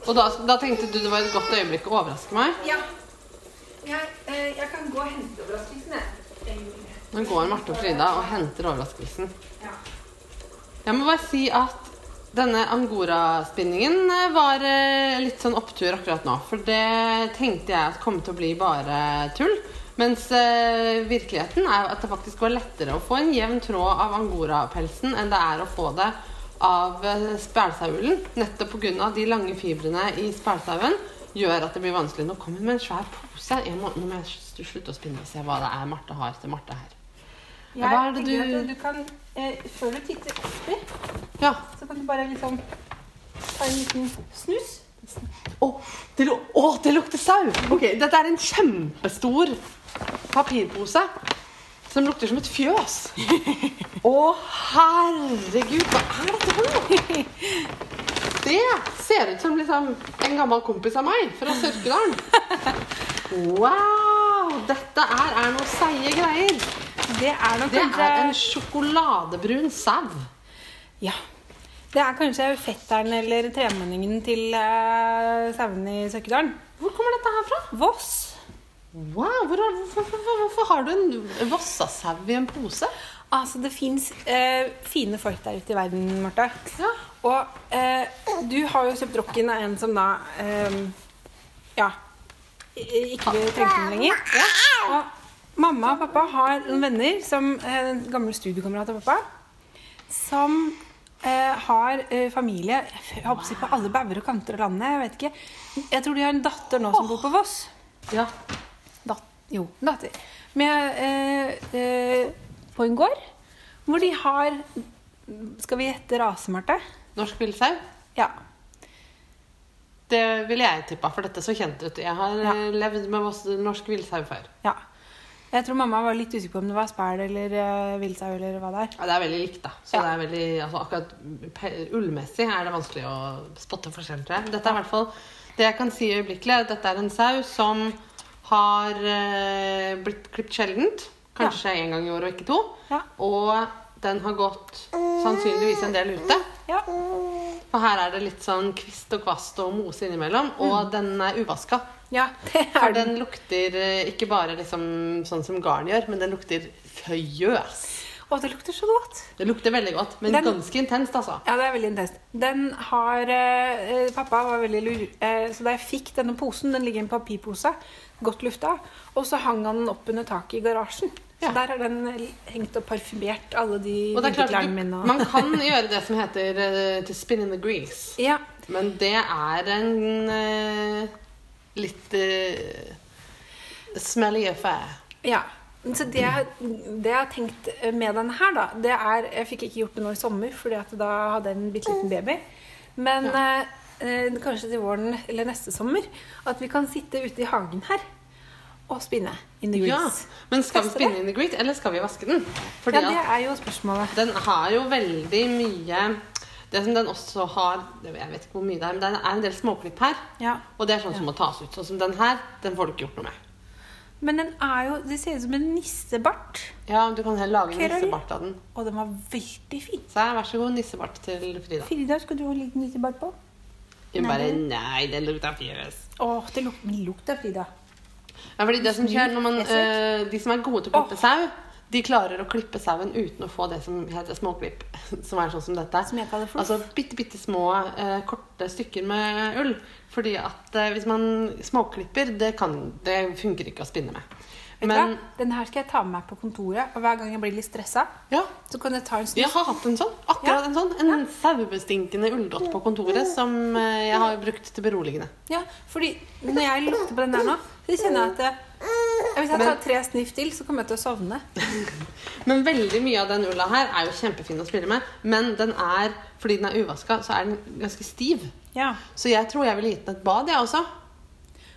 Og da, da tenkte du det var et godt øyeblikk å overraske meg? Ja. Jeg, jeg kan gå og hente overraskelsen, jeg. Nå går Marte og Frida og henter overraskelsen. Ja. Jeg må bare si at denne angora-spinningen eh, var eh, litt sånn opptur akkurat nå. For det tenkte jeg at kom til å bli bare tull. Mens eh, virkeligheten er at det faktisk var lettere å få en jevn tråd av angorapelsen enn det er å få det av eh, spælsaulen. Nettopp pga. de lange fibrene i spælsauen gjør at det blir vanskelig. Nå kommer hun med en svær pose. Jeg må, nå må jeg slutte å spinne og se hva det er Marte har til Marte her. Jeg Hva er det du- at du kan, eh, Før du titter oppi, Ja. så kan du bare liksom ta en liten snus. Å, det, lu- å, det lukter sau! Ok, Dette er en kjempestor papirpose som lukter som et fjøs. Å, herregud, hva er dette for noe? Det ser ut som liksom en gammel kompis av meg fra Sørkedalen. Wow! Dette er, er noe seige greier. Det er nok Det kanskje er en sjokoladebrun sau. Ja. Det er kanskje fetteren eller tremenningen til uh, sauene i Søkkedalen. Hvor kommer dette her fra? Voss. Wow, hvor, har- hvorfor, hvorfor, hvorfor har du en vossasau i en pose? Altså, det fins fine folk der ute i verden, Marte. Ja. Og eh, du har jo kjøpt rocken av en som da eh, Ja. Ikke trengte den lenger. Og mamma og pappa har noen venner, som eh, en gammel studiekammerat av pappa, som eh, har eh, familie jeg håper på alle bauger og kanter av landet. Jeg vet ikke. Jeg tror de har en datter nå som bor på Voss. Ja. Dat jo, datter. Med, eh, eh, på en gård hvor de har Skal vi gjette rase, Marte? Norsk villsau? Ja. Det ville jeg tippa, for dette så kjent ut. Jeg har Ja. eh, levd med norsk villsau før. ja. Jeg tror mamma var litt usikker på om det var spæl eller uh, villsau eller hva det er. Ja, det er veldig likt, da. Så Ja. det er veldig, altså, akkurat ullmessig er det vanskelig å spotte forskjell, tror jeg. Dette er i hvert fall det jeg kan si øyeblikkelig, at dette er en sau som har uh, blitt klippet sjeldent. Kanskje en gang i året og ikke to. Ja. Og den har gått sannsynligvis en del ute. Ja. Og her er det litt sånn kvist og kvast og mose innimellom. Og den er uvaska. ja, det For er den. den lukter eh, ikke bare liksom sånn som garn gjør, men den lukter føyøs. Å, det lukter så godt. Det lukter veldig godt, men Den- ganske intenst, altså. Ja, det er veldig intenst. Den har eh, Pappa var veldig lur, eh, så da jeg fikk denne posen, den ligger i en papirpose, godt lufta, og så hang han den opp under taket i garasjen. Så Ja. der har den hengt og parfymert alle de er vinterklærne mine. Og... Man kan gjøre det som heter uh, to spin in the grease. Ja, Men det er en uh, litt uh, smelly affair. Ja. Så det, det jeg har tenkt med denne her, da, det er Jeg fikk ikke gjort det nå i sommer, fordi at da hadde jeg en bitte liten baby. Men eh, eh, kanskje til våren eller neste sommer at vi kan sitte ute i hagen her og spinne in the Ja, grease. Men skal vi spinne in the grease, eller skal vi vaske den? Fordi Ja, det er jo spørsmålet. den har jo veldig mye Det som den også har Jeg vet ikke hvor mye det er, men det er en del småklipp her. Ja. Og det er sånn som må tas ut. Sånn som den her, den får du ikke gjort noe med. Men den er jo Det ser ut som en nissebart. Ja, Du kan heller lage en nissebart av den. Og den var veldig fin. Så vær så god, nissebart til Frida. Frida, skal du ha en liten nissebart på? Hun bare Nei, det lukter fjøs. Åh, det luk men lukt Frida. Ja, fordi det som skjer når man, eh, De som er gode til å klippe sau, de klarer å klippe sauen uten å få det som heter småklipp. Som er sånn som dette. Som jeg kaller fluff. Altså bitte, bitte små, eh, korte stykker med ull. Fordi at eh, hvis man småklipper, det, kan, det funker ikke å spinne med. Men? Den her skal jeg ta med meg på kontoret, og hver gang jeg blir litt stressa, ja, så kan jeg ta en jeg har hatt en sånn. Akkurat Ja. en sånn. En sauebestinkende ulldott på kontoret som eh, jeg har brukt til beroligende. Ja, fordi når jeg lukter på den der nå, så kjenner jeg at det, hvis jeg tar tre sniff til, så kommer jeg til å sovne. Men veldig mye av den ulla her er jo kjempefin å spille med. Men den er, fordi den er uvaska, så er den ganske stiv. Ja. Så jeg tror jeg ville gitt den et bad, jeg også.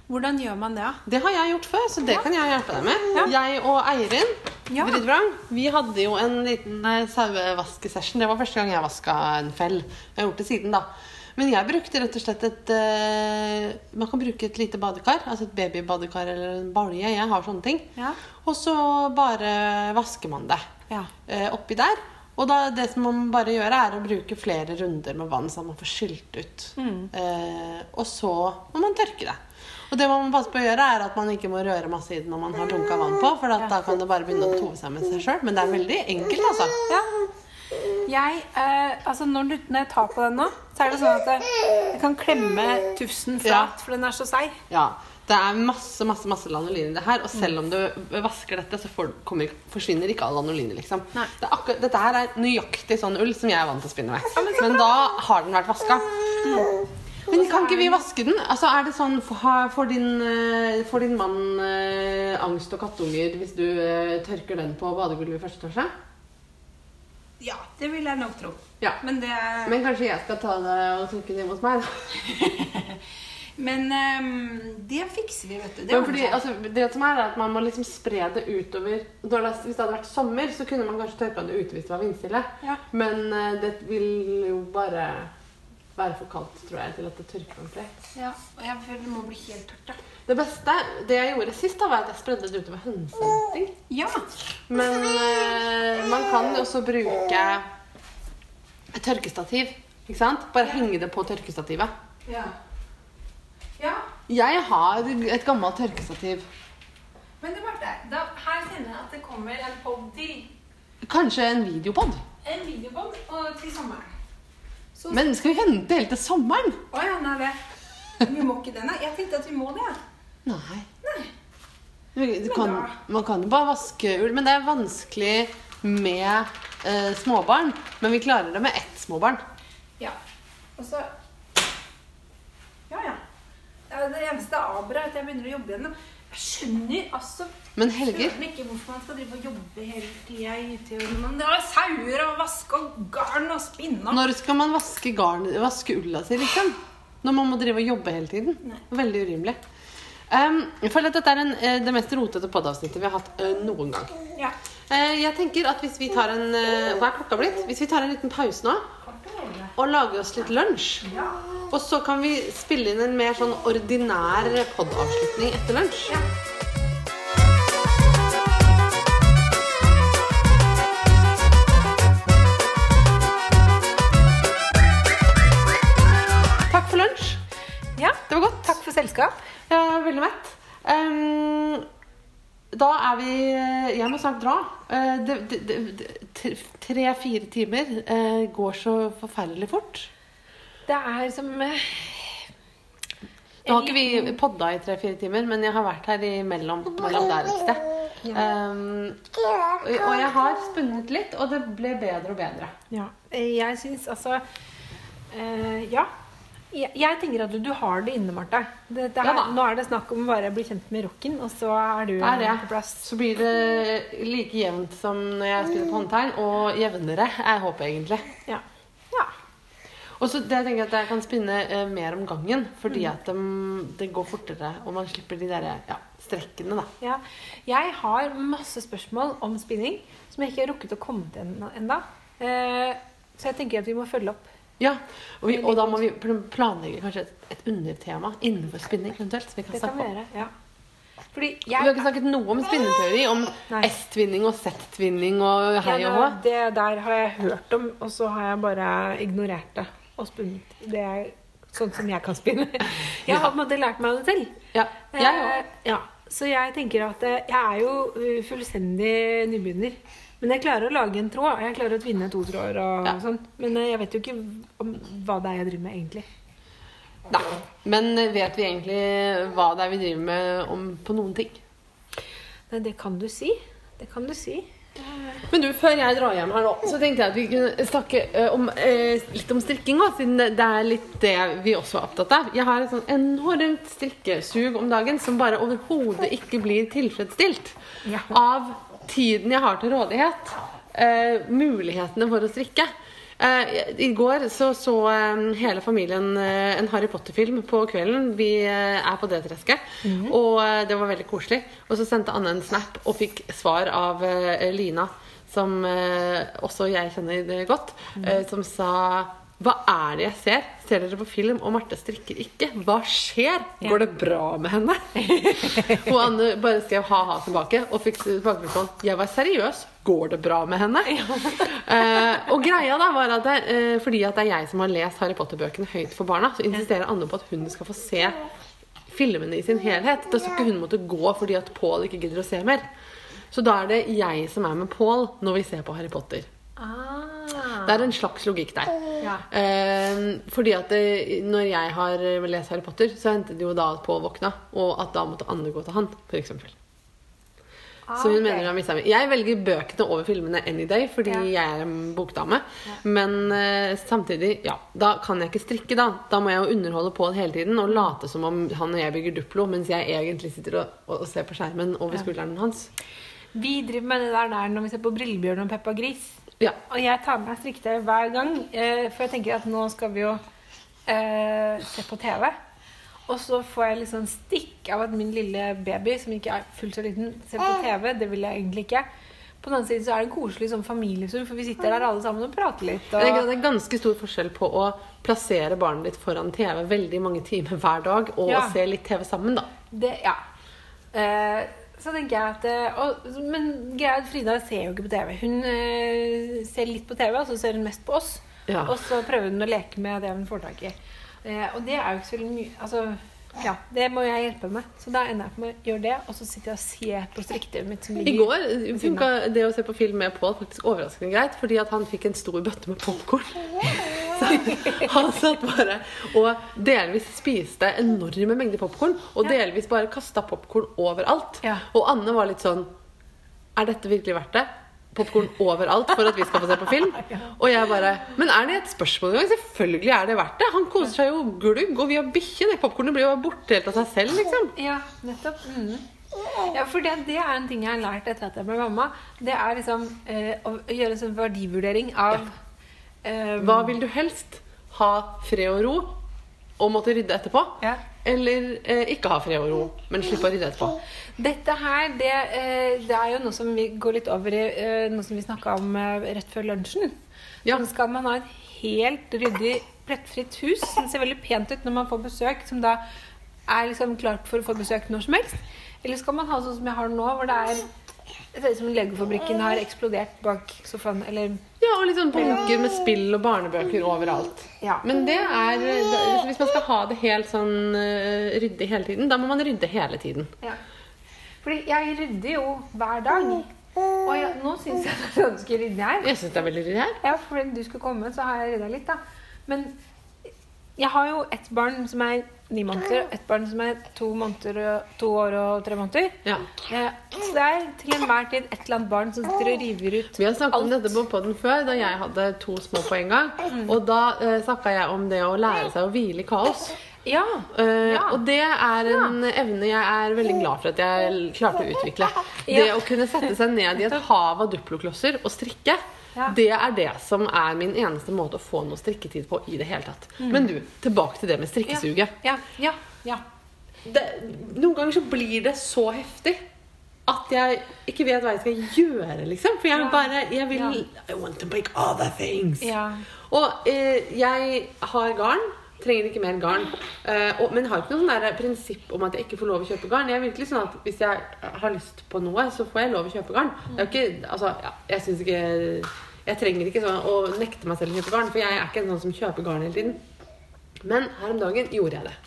Hvordan gjør man det, da? Det har jeg gjort før, så det kan jeg hjelpe deg med. Ja. Jeg og Eirin Ja. Vridvrang, vi hadde jo en liten eh, sauevaskesession. Det var første gang jeg vaska en fell. Jeg har gjort det siden, da. Men jeg brukte rett og slett et uh, Man kan bruke et lite badekar. Altså et babybadekar eller en balje. Jeg har sånne ting. Ja. Og så bare vasker man det Ja. eh, oppi der. Og da, det som man bare gjør, er å bruke flere runder med vann, så man får skylt ut. Eh, og så må man tørke det. Og det man må passe på å gjøre, er at man ikke må røre masse i det når man har dunka vann på, for da kan det bare begynne å tove seg med seg sjøl. Men det er veldig enkelt, altså. Ja. Jeg, eh, altså når, du, når jeg tar på den nå, så er det sånn at jeg, kan klemme tufsen flat, for den er så seig. Ja, Det er masse masse, masse lanolin i det her. Og selv om du vasker dette, så får, kommer, forsvinner ikke all lanolin. Liksom. Det akkurat, dette her er nøyaktig sånn ull som jeg er vant til å spinne med. men, da har den vært vaska. Men kan ikke vi vaske den? Altså, er det sånn, Får din, eh, får din mann eh, angst og kattunger hvis du eh, tørker den på badegulvet i første etasje? Ja, det vil jeg nok tro. Ja. Men det Men kanskje jeg skal ta det og tørke det hjemme hos meg? da? Men um, det fikser vi, vet du. Det fordi, altså, det som er, er at Man må liksom spre det utover det, Hvis det hadde vært sommer, så kunne man kanskje tørka det ute hvis det var vindstille. Ja. Men uh, det vil jo bare være for kaldt, tror jeg, til at det tørker ordentlig. Ja, og jeg føler det må bli helt tørt, da. Det beste det jeg gjorde sist, da var at jeg spredde det utover hønsenetting. Ja. Men uh, man kan også bruke et tørkestativ. Ikke sant? Bare henge det på tørkestativet. Ja. Ja. Jeg har et gammelt tørkestativ. Men det Marte, da, her kjenner jeg at det kommer en pod til. Kanskje en videopod. En videopod og til sommeren. Så Men skal vi vente helt til sommeren? Å ja, nei, det. Vi må ikke det, nei. Jeg tenkte at vi må det. ja. Nei. Nei. Kan, man kan jo bare vaske ull, men det er vanskelig med eh, småbarn. Men vi klarer det med ett småbarn. Ja. Og så Ja, ja. Ja, Det er at jeg begynner å jobbe igjen. Jeg skjønner altså Men Helger skjønner ikke hvorfor man skal drive og jobbe hele tida i når man har sauer og vaske og garn og spinne. Når skal man vaske, garn, vaske ulla si, liksom? Når man må drive og jobbe hele tiden? Nei. Veldig urimelig. Um, jeg føler at dette er en, eh, det mest rotete podavsnittet vi har hatt uh, noen gang. Ja. Uh, jeg tenker at hvis vi tar en uh, Hva er klokka blitt? Hvis vi tar en liten pause nå og lage oss litt lunsj, Ja. og så kan vi spille inn en mer sånn ordinær podavslutning etter lunsj. Ja. Takk for lunsj. ja. Det var godt. Takk for selskap. Jeg er veldig mett. Da er vi Jeg må snart dra. Eh, Tre-fire timer eh, går så forferdelig fort. Det er som eh, Nå har ikke vi podda i tre-fire timer, men jeg har vært her imellom mellom der et sted. Ehm, og og jeg har spunnet litt, og det ble bedre og bedre. Ja. Eh, Jeg syns altså uh, Ja. Jeg, jeg tenker at du, du har det inne, Marte. Det, det Ja nå er det snakk om bare å bli kjent med rocken, og så er du er det. på plass. Så blir det like jevnt som når jeg spiller på håndtegn, og jevnere er håpet egentlig. Ja. ja. Og så det jeg tenker at jeg kan spinne eh, mer om gangen, fordi at um, det går fortere, og man slipper de der ja, strekkene, da. Ja. Jeg har masse spørsmål om spinning som jeg ikke har rukket å komme til ennå. Eh, så jeg tenker at vi må følge opp. Ja, og, vi, og da må vi planlegge kanskje et, et undertema innenfor spinning eventuelt. som vi kan Det kan snakke om. ja. Fordi Vi har ikke snakket noe om spinneteori. om S-tvinning og Z-tvinning og hei og hå. det, det der har jeg hørt om, og så har jeg bare ignorert det og spunnet. Det er sånn som jeg kan spinne. Jeg har på en måte lært meg det selv. Ja, jeg. Eh, ja. så jeg tenker at eh, jeg er jo eh, fullstendig nybegynner. Men jeg klarer å lage en tråd. Jeg klarer å tvinne to tråder og Ja. sånn. Men eh, jeg vet jo ikke om hva det er jeg driver med, egentlig. Nei. Men vet vi egentlig hva det er vi driver med om på noen ting? Nei, det kan du si. Det kan du si. Men du, før jeg drar hjem her nå, så tenkte jeg at vi kunne snakke eh, om, eh, litt om strikking siden det- det er litt det vi også er opptatt av. Jeg har et sånn enormt strikkesug om dagen som bare overhodet ikke blir tilfredsstilt Ja. av tiden jeg har til rådighet. Eh, mulighetene for å strikke. Eh, I går så så eh, hele familien eh, en Harry Potter-film på kvelden. Vi eh, er på det tresket, og det var veldig koselig. Og så sendte Anne en snap og fikk svar av Lina, som også jeg kjenner godt, eh, som sa hva er det jeg ser? Ser dere på film, og Marte strikker ikke? Hva skjer? Går det bra med henne? og Anne bare skrev ha-ha tilbake og fikk tilbake sånn Jeg var seriøs. Går det bra med henne? uh, og greia da var at det, uh, fordi at det er jeg som har lest Harry Potter-bøkene høyt for barna, så insisterer Anne på at hun skal få se filmene i sin helhet. Da skal ikke hun måtte gå fordi at Paul ikke gidder å se mer. Så da er det jeg som er med Paul når vi ser på Harry Potter. Ah. Det er en slags logikk der. Ja. Eh, fordi at det, når jeg har lest Harry Potter, så hendte det jo da at Pål våkna, og at da måtte Anne gå til han, f.eks. Så hun okay. mener hun har mista meg. Jeg velger bøkene over filmene any day, fordi Ja. jeg er en bokdame. Men eh, samtidig, ja, da kan jeg ikke strikke, da. Da må jeg jo underholde Pål hele tiden og late som om han og jeg bygger Duplo, mens jeg egentlig sitter og, og ser på skjermen over skulderen hans. Vi driver med det der, der når vi ser på Brillebjørn og Peppa Gris. Ja. Og jeg tar med meg strikketøy hver gang, eh, for jeg tenker at nå skal vi jo eh, se på TV. Og så får jeg litt sånn stikk av at min lille baby, som ikke er fullt så liten, ser på TV. Det vil jeg egentlig ikke. På den annen side så er det en koselig sånn familietur, for vi sitter der alle sammen og prater litt. Og, Det er ganske stor forskjell på å plassere barnet ditt foran TV veldig mange timer hver dag, og Ja. se litt TV sammen, da. det, ja. Eh, så tenker jeg at eh, og, Men greia Frida ser jo ikke på TV. Hun eh, ser litt på TV, og så ser hun mest på oss. Ja. Og så prøver hun å leke med det hun får tak i. Eh, og det er jo ikke så mye Altså, ja, det må jeg hjelpe med. Så da ender jeg på med å gjøre det, og så sitter jeg og ser på strikketøyet mitt som I går funka det å se på film med Pål faktisk overraskende greit, fordi at han fikk en stor bøtte med popkorn. Han satt bare og delvis spiste enorme mengder popkorn, og delvis bare kasta popkorn overalt. Og Anne var litt sånn Er dette virkelig verdt det? Popkorn overalt for at vi skal få se på film? Og jeg bare Men er det et spørsmål engang? Selvfølgelig er det verdt det. Han koser seg jo glugg, og vi har bikkje. Det popkornet blir jo borte helt av seg selv, liksom. Ja, nettopp. Mm. Ja, for det, det er en ting jeg har lært etter at jeg ble mamma. Det er liksom eh, å gjøre en sånn verdivurdering av eh, Hva vil du helst? Ha fred og ro og måtte rydde etterpå? Ja. Eller eh, ikke ha fred og ro, men slippe å rydde etterpå? Dette her, det, eh, det er jo noe som vi går litt over i eh, noe som vi snakka om eh, rett før lunsjen. Ja. Så skal man ha et helt ryddig, plettfritt hus som ser veldig pent ut når man får besøk, som da er liksom klart for å få besøk når som helst? Eller skal man ha sånn som jeg har nå, hvor det er det ser ut som Legofabrikken har eksplodert bak sofaen. Eller Ja, og litt sånn bunker med spill og barnebøker overalt. Ja. Men det er Hvis man skal ha det helt sånn eh, ryddig hele tiden, da må man rydde hele tiden. Ja. Fordi jeg rydder jo hver dag. Og jeg, nå syns jeg det er ganske ryddig her. Jeg syns det er veldig ryddig her. Ja, fordi du skulle komme, så har jeg rydda litt, da. Men jeg har jo ett barn som er ni måneder, ett barn som er to, måneder, to år og tre måneder. Ja. Eh, Så det er til enhver tid et eller annet barn som sitter og river ut Vi har snakket om dette på podden før, da jeg hadde to små på en gang. Og da eh, snakka jeg om det å lære seg å hvile i kaos. Ja. Ja. Og det er en evne jeg er veldig glad for at jeg klarte å utvikle. Det å kunne sette seg ned i et hav av duploklosser og strikke, Ja. det er det som er min eneste måte å få noe strikketid på i det hele tatt. Men du, tilbake til det med strikkesuget. Ja. Ja. ja. Det, noen ganger så blir det så heftig at jeg ikke vet hva jeg skal gjøre, liksom. For jeg Ja. bare Jeg vil Ja. I want to make other things. Ja. Og eh, jeg har garn. Trenger ikke mer garn. Eh, og, men har ikke noe sånn prinsipp om at jeg ikke får lov å kjøpe garn. Jeg er virkelig sånn at Hvis jeg har lyst på noe, så får jeg lov å kjøpe garn. Det er jo ikke, altså, ja, jeg synes ikke Jeg trenger ikke sånn å nekte meg selv å kjøpe garn, for jeg er ikke en sånn som kjøper garn hele tiden. Men her om dagen gjorde jeg det.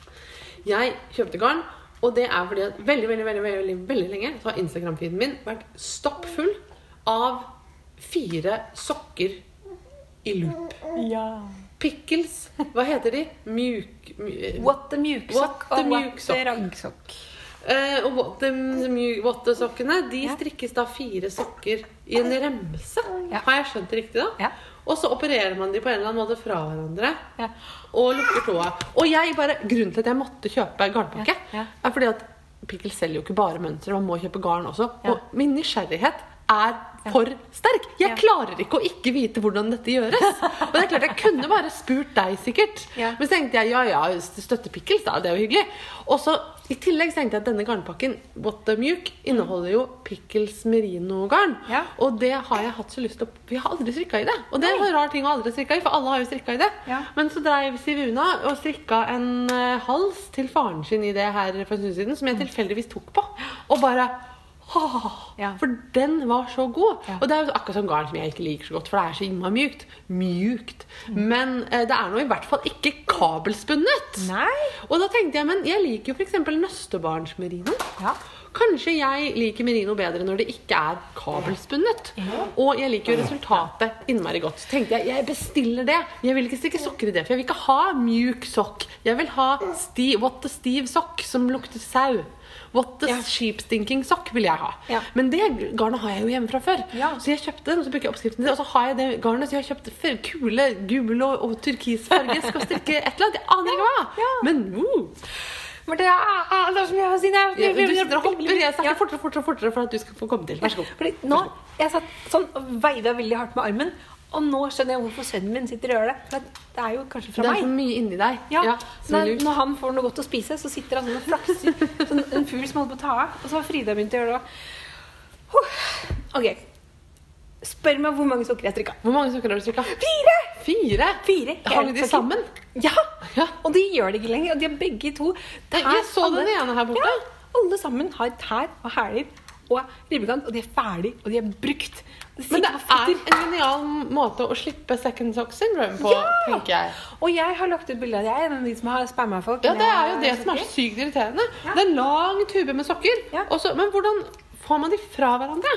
Jeg kjøpte garn, Og det er fordi at veldig, veldig, veldig, veldig, veldig lenge så har Instagram-feeden min vært stappfull av fire sokker i loop. Ja. Pickles. Hva heter de? Mjuk... mjuk What the mjuk-sokk og what the raggsock. Eh, og what the mju- what the sokkene de strikkes da fire sokker i en remse. Har jeg skjønt det riktig da? Ja. Og så opererer man de på en eller annen måte fra hverandre. Ja. Og lukker tåa. Og jeg bare, grunnen til at jeg måtte kjøpe garnpakke, Ja, ja. er fordi at Pickles selger jo ikke bare mønstre, man må kjøpe garn også. Og min nysgjerrighet er for sterk. Jeg klarer ikke å ikke vite hvordan dette gjøres. Og det er klart, Jeg kunne bare spurt deg, sikkert. Men så tenkte jeg ja, ja, støttepikkel, Pickles, da. Det er jo hyggelig. Og så i tillegg tenkte jeg at denne garnpakken, What the Mjuk, inneholder jo Pickles merino-garn. Ja. Og det har jeg hatt så lyst til å Vi har aldri strikka i det. Og det er en rar ting å aldri strikke i, for alle har jo strikka i det. Ja. Men så dreiv Sivuna og strikka en eh, hals til faren sin i det her for en stund siden, som jeg tilfeldigvis tok på. Og bare Ja. For den var så god. Ja. Og det er akkurat som garn som jeg ikke liker så godt, for det er så innmari mjukt. Mjukt. Men eh, det er nå i hvert fall ikke kabelspunnet. Nei. Og da tenkte jeg, men jeg liker jo f.eks. nøstebarnsmerino. Ja. Kanskje jeg liker merino bedre når det ikke er kabelspunnet. Og jeg liker jo resultatet innmari godt. Så tenkte jeg jeg bestiller det. Jeg vil ikke stikke sokker i det, for jeg vil ikke ha mjuk sokk. Jeg vil ha sti, what a stiv sokk som lukter sau. What the Ja. sheepstinking sock vil jeg ha. Ja. Men det garnet har jeg jo hjemme fra før. Ja. Så jeg kjøpte den, og så bruker jeg oppskriften til, og så har jeg det garnet, så jeg har kjøpt kule gul og, og turkisfarge. Skal strikke et eller annet. Jeg aner ikke hva. Ja. Men uh. Det er- du sitter og hopper. Jeg Ja. snakker fortere og fortere, fortere for at du skal få komme til. Vær så god. Fordi nå, Jeg satt sånn og veida veldig hardt med armen, og nå skjønner jeg hvorfor sønnen min sitter og gjør det. For det er jo kanskje fra meg. Det er så mye inni deg. Ja, Ja, når, når han får noe godt å spise, så sitter han sånn og flakser. Sånn en fugl som holder på å ta av. Og så har Frida begynt å gjøre det òg. Ok. Spør meg hvor mange sokker jeg strikka. Hvor mange sokker har du strikka? Fire! Fire? Fire Hang de sammen? Ja! Ja. Og de gjør det ikke lenger. Og de har begge to Jeg så den ene her borte. Ja, alle sammen har tær og hæler og ribbekant, og de er ferdig, og de er brukt. Men det er en genial måte å slippe second sock syndrome på, Ja! tenker jeg. Og jeg har lagt ut bilde av. Jeg er en av de som har spamma folk. Ja, Det er jo det som er sykt irriterende. Ja. Det er en lang tube med sokker. Ja. Også, men hvordan får man de fra hverandre?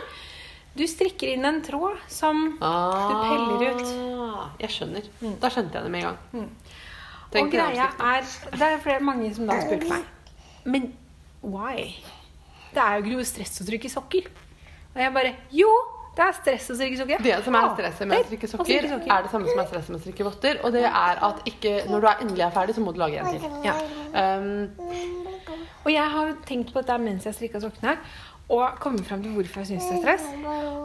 Du strikker inn en tråd som du peller ut. Jeg skjønner. Da skjønte jeg det med en gang. Og greia er Det er flere, mange som da har spurt meg Men why? Det er jo ikke noe stress å trykke sokker. Og jeg bare Jo, det er stress å strikke sokker. Det som er stresset med å strikke sokker, er det samme som er stresset med å strikke votter. Og det er at ikke, når du er endelig er ferdig, så må du lage en til. Ja. Um, Og jeg har jo tenkt på dette mens jeg strikka sokkene og kommet fram til hvorfor jeg syns det er stress.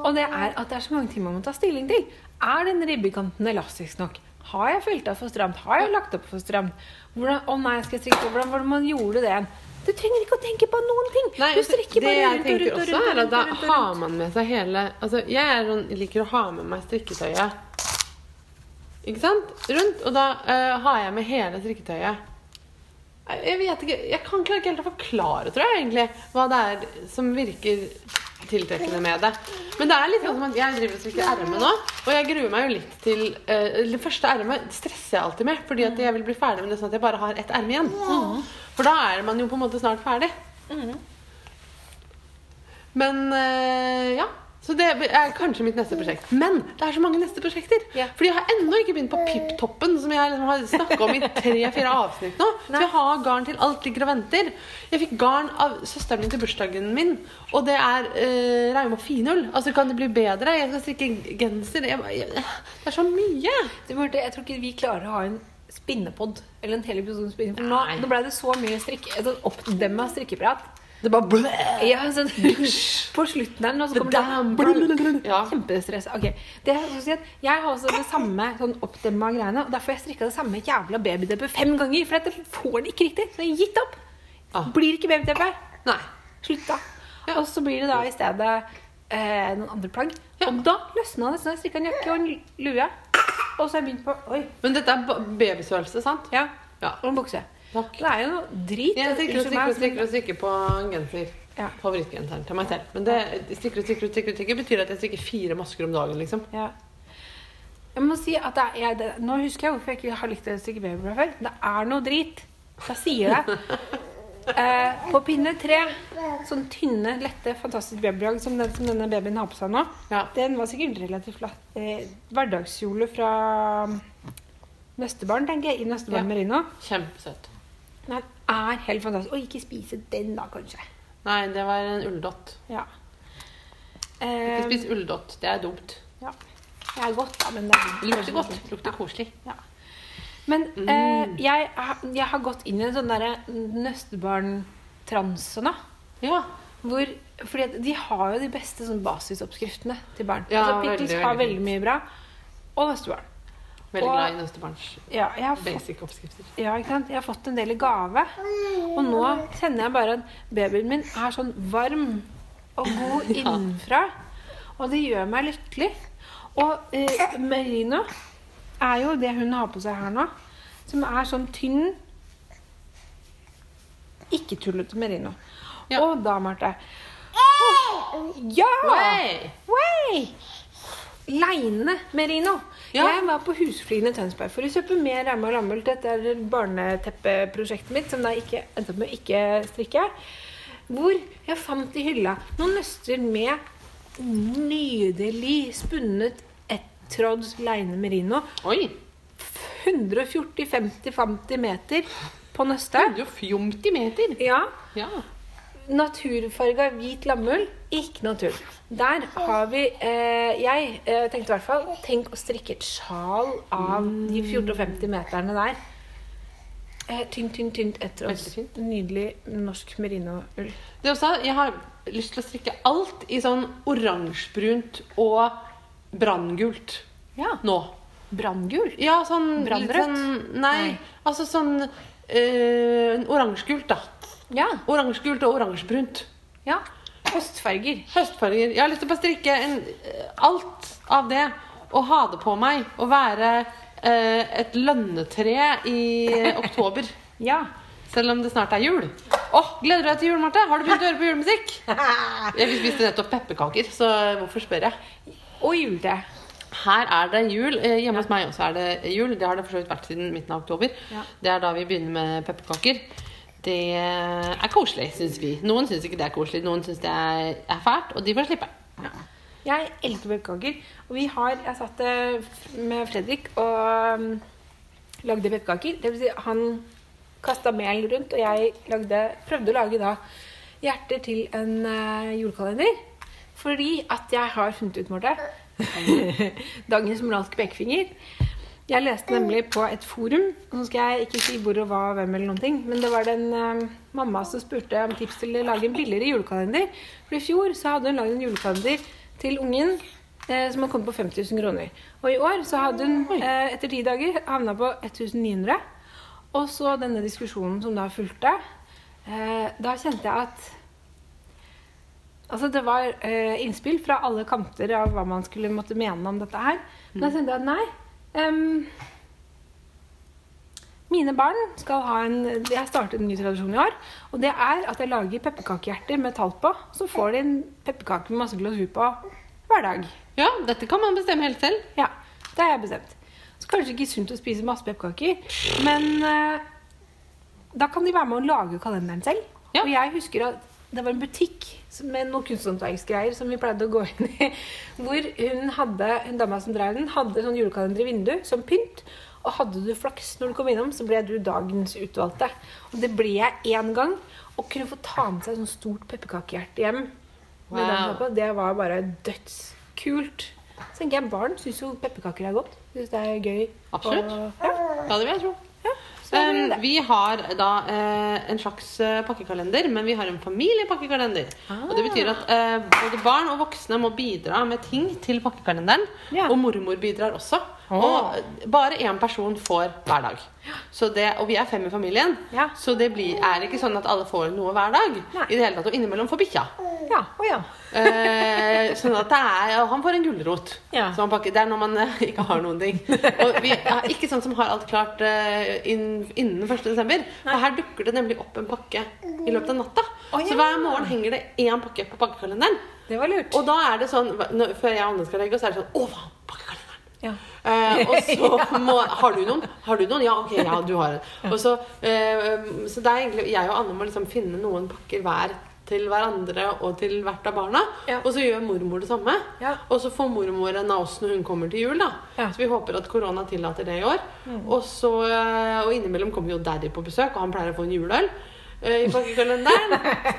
Og det er at det er så mange ting man må ta stilling til. Er den ribbekanten elastisk nok? Har jeg felta for stramt? Har jeg lagt opp for stramt? Hvordan, å nei, skal jeg strikke Hvordan var det man gjorde det? Du trenger ikke å tenke på noen ting. Nei, du strekker strikker bare rundt og rundt og rundt. er og at da rundt har man med seg hele Altså, jeg sånn, liker å ha med meg strikketøyet Ikke sant? Rundt. Og da uh, har jeg med hele strikketøyet. Jeg vet ikke Jeg kan ikke helt å forklare, tror jeg, egentlig, hva det er som virker tiltrekkende med det. Men det er litt sånn som at jeg driver og strikker erme nå, og jeg gruer meg jo litt til uh, Det første ermet stresser jeg alltid med, fordi at jeg vil bli ferdig med det sånn at jeg bare har ett erme igjen. For da er man jo på en måte snart ferdig. Men uh, ja. Så det er kanskje mitt neste prosjekt. Men det er så mange neste prosjekter. Ja. Fordi jeg har ennå ikke begynt på Pip-toppen, som jeg liksom har snakka om i tre-fire avsnitt nå. Så Nei. jeg har garn til alt ligger og venter. Jeg fikk garn av søsteren min til bursdagen min, og det er uh, Rauma finull. Altså, kan det bli bedre? Jeg skal strikke genser. Jeg, jeg, det er så mye. Marte, jeg tror ikke vi klarer å ha en spinnepod eller en hel episode om spinning. For nå, nå ble det så mye strikk, sånn oppdemma strikkeprat. Det bare blæ. Ja, sånn, på slutten der nå så kommer det sånn Ja. Kjempestress. Okay. det jeg, at jeg har også det samme sånn oppdemma greiene. Og derfor har jeg strikka det samme jævla babyteppet fem ganger. For dette får det ikke riktig. Så jeg har gitt opp. Ah. Blir ikke babydeppe. Nei. Slutta. Ja. Og så blir det da i stedet eh, noen andre plagg. Ja. Og da løsna det. Så jeg strikka en jakke og en lue. Og så har jeg begynt på Oi. Men dette er ba- babystørrelse, sant? Ja. Ja. Og en bukse. Takk. Det er jo noe drit. Jeg strikker og strikker strikker strikker på genser. Ja. Favorittgenseren til meg selv. Men det strikker og strikker strikker, strikker betyr at jeg strikker fire masker om dagen, liksom. Ja. Jeg må si at er, jeg, det, Nå husker jeg hvorfor jeg ikke har likt å strikke babyblad før. Det er noe drit. Jeg sier det. Eh, på pinne tre, sånn tynne, lette, fantastiske babydrag som den som denne babyen har på seg nå, Ja. den var sikkert relativt flatt. Eh, hverdagskjole fra Nøstebarn, tenker jeg, i Nøstebarn Ja. Merino. Kjempesøt. Den er helt fantastisk. Og ikke spise den, da, kanskje. Nei, det var en ulldott. Ja. Ikke Eh, spis ulldott. Det er dumt. ja. Det er godt, da, men det er lukter godt. Lukter koselig. Men Mm. eh, jeg, jeg har gått inn i en sånn derre nøstebarn-transe nå. Ja. Hvor, fordi de har jo de beste sånn basisoppskriftene til barn. Ja, altså, Pickles har veldig mye bra. Og nøstebarn. Veldig Og- glad i nøstebarns Ja, basic oppskrifter. Ja, ikke sant? Jeg har fått en del i gave. Og nå kjenner jeg bare at babyen min er sånn varm og god innenfra. Og det gjør meg lykkelig. Og eh, merino er jo det hun har på seg her nå. Som er sånn tynn Ikke tullete merino. Ja. Og da, Marte Ja! Way! Way! Leine merino. Ja. Jeg var på Husfliden i Tønsberg for å kjøpe mer ramme og lammull. Dette er barneteppeprosjektet mitt, som da ikke endte opp med å ikke strikke. Hvor jeg fant i hylla noen nøster med nydelig spunnet ettråds leine merino. Oi! 140-50-50 meter på nøstet. 150 meter. Ja, Ja. Naturfarga hvit lammull, ikke noe tull. Der har vi eh, Jeg eh, tenkte i hvert fall Tenk å strikke et sjal av de 1450 meterne der. Eh, tynt, tynt, tynt etter oss. Veldig fint. Nydelig norsk merinoull. Det er også, jeg har lyst til å strikke alt i sånn oransjebrunt og branngult Ja. nå. Branngull. Ja, sånn litt Brannrødt? Sånn, nei, Nei. altså sånn øh, oransjegult, da. Ja. Oransjegult og oransjebrunt. ja. Høstfarger. Høstfarger. Jeg har lyst til å bare strikke en, øh, alt av det og ha det på meg. Og være eh, et lønnetre i oktober. Ja. Selv om det snart er jul. Åh, Gleder du deg til jul, Marte? Har du begynt å høre på julemusikk? Jeg spiste nettopp pepperkaker, så hvorfor spør jeg? Og julte. Her er det jul. Eh, Hjemme hos meg også er det jul. Det har det for så vidt vært siden midten av oktober. Ja. Det er da vi begynner med pepperkaker. Det er koselig, syns vi. Noen syns ikke det er koselig, noen syns det er, fælt, og de får slippe. Jeg elsker pepperkaker. Og vi har Jeg satt eh, med Fredrik og um, lagde pepperkaker. Det vil si, han kasta mel rundt, og jeg lagde, prøvde å lage da hjerter til en eh, julekalender. Fordi at jeg har funnet ut, Marte Dagens moralske pekefinger. Jeg leste nemlig på et forum. Nå skal jeg ikke si hvor og hva hvem, eller noen ting, men det var den eh, mamma som spurte om tips til å lage en billigere julekalender. For i fjor så hadde hun lagd en julekalender til ungen eh, som hadde kommet på 5000 kroner. Og i år så hadde hun eh, etter ti dager havna på 1900. Og så denne diskusjonen som da fulgte. Eh, da kjente jeg at Altså Det var eh, innspill fra alle kanter av hva man skulle måtte mene om dette her. Men kjente jeg at nei. Em, mine barn skal ha en Jeg startet en ny tradisjon i år. Og det er at jeg lager pepperkakehjerter med tall på. Så får de en pepperkake med masse glasur på hver dag. Ja, dette kan man bestemme helt selv. Ja, det har jeg bestemt. Så kanskje ikke sunt å spise masse pepperkaker, men uh, da kan de være med å lage kalenderen selv. Ja. Og jeg husker at det var en butikk med noen kunsthåndverksgreier som vi pleide å gå inn i, hvor hun hadde, hun dama som drev den, hadde sånn julekalender i vinduet som pynt. Og hadde du flaks når du kom innom, så ble du dagens utvalgte. Og det ble jeg én gang. Og kunne få ta med seg sånn stort pepperkakehjerte hjem, Wow. det var bare dødskult. Så tenker jeg Barn syns jo pepperkaker er godt. Syns det er gøy. Absolutt. Og, ja, Ja, det vil jeg tro. Det. vi har da eh, en slags eh, pakkekalender, men vi har en familiepakkekalender. Og det betyr at eh, både barn og voksne må bidra med ting til pakkekalenderen. Ja. Og mormor bidrar også. Og bare én person får hver dag. Så det, og vi er fem i familien, Ja. så det blir, er ikke sånn at alle får noe hver dag. Nei. I det hele tatt, Og innimellom får bikkja. Ja, Oh, ja. Eh, sånn at det er, han får en gulrot. Ja. Det er når man eh, ikke har noen ting. Og vi er ikke sånn som har alt klart eh, inn, innen 1. desember. For her dukker det nemlig opp en pakke i løpet av natta. Oh. Så hver morgen henger det én pakke på pakkekalenderen. Det var lurt. Og da er det sånn, når, før jeg og Anne skal legge oss, er det sånn Å, faen! Ja. Eh, og så må Har du noen? Har du noen? Ja, ok, ja, du har en. Og så, eh, så det er egentlig Jeg og Anne må liksom finne noen pakker hver til hverandre og til hvert av barna. Ja. Og så gjør mormor det samme. Ja. Og så får mormor en av oss når hun kommer til jul. da Ja. Mm. Så vi håper at korona tillater det i år. Og, så, eh, og innimellom kommer jo Daddy på besøk, og han pleier å få en juleøl. Eh, I pakkekalenderen.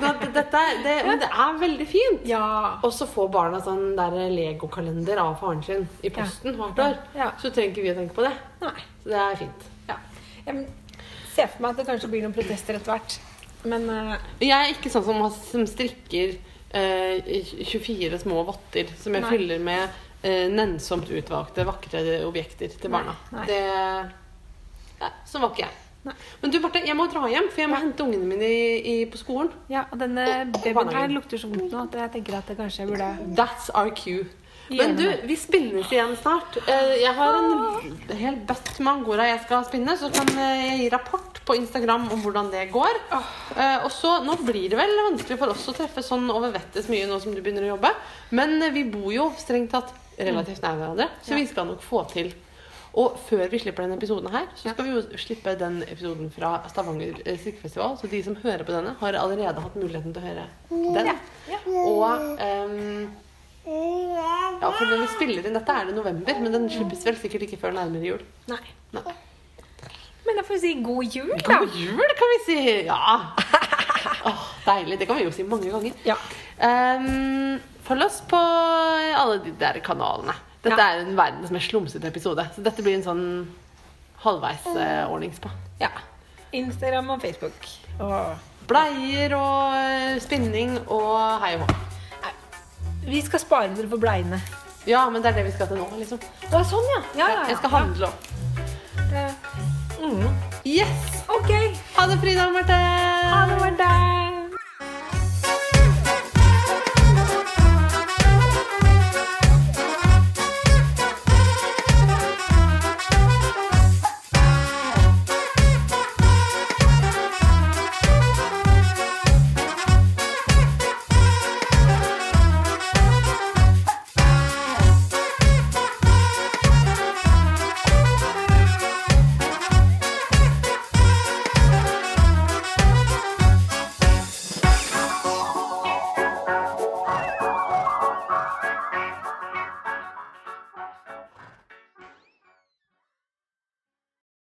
At dette, det, men det er veldig fint. Ja. Og så får barna sånn der legokalender av faren sin i posten hvert år. Ja. Så trenger ikke vi å tenke på det. Nei. Så det er fint. Ja. Jeg ser for meg at det kanskje blir noen protester etter hvert. Men uh... Jeg er ikke sånn som, som strikker uh, 24 små votter som jeg Nei. fyller med uh, nennsomt utvalgte, vakre objekter til barna. Nei. Det ja, Sånn var ikke jeg. Nei. Men du, Marte, jeg må dra hjem, for jeg må hente ungene mine i, i, på skolen. ja, og denne babyen her lukter så vondt nå at jeg tenker at det kanskje jeg burde That's our cue. Men du, vi spinnes igjen snart. Eh, Jeg har en hel bøtt med angora jeg skal spinne, så kan jeg gi rapport på Instagram om hvordan det går. Eh, Og så, Nå blir det vel vanskelig for oss å treffe sånn over vettes mye nå som du begynner å jobbe, men eh, vi bor jo strengt tatt relativt nær hverandre, så vi skal nok få til. Og før vi slipper denne episoden her, så skal vi jo slippe den episoden fra Stavanger eh, strikkefestival. Så de som hører på denne, har allerede hatt muligheten til å høre den. Og um, ja, for når vi spiller inn dette, er det november, men den slippes vel sikkert ikke før nærmere jul. Nei. Nei. Men da får vi si god jul, da. God jul, kan vi si! Ja. Oh, deilig. Det kan vi jo si mange ganger. Ja. Um, følg oss på alle de der kanalene. Dette Ja. er en verdens mest slumsete episode, så dette blir en sånn halvveis eh, ordnings på. ja. Instagram og Facebook. Og Bleier og eh, spinning og hei og hå. vi skal spare dere for bleiene. Ja, men det er det vi skal til nå, liksom. Å, sånn, ja. Ja, ja, ja. Jeg skal handle òg. Mm. Yes! Ok. Ha det, Frida og Marte! Ha det, Marte.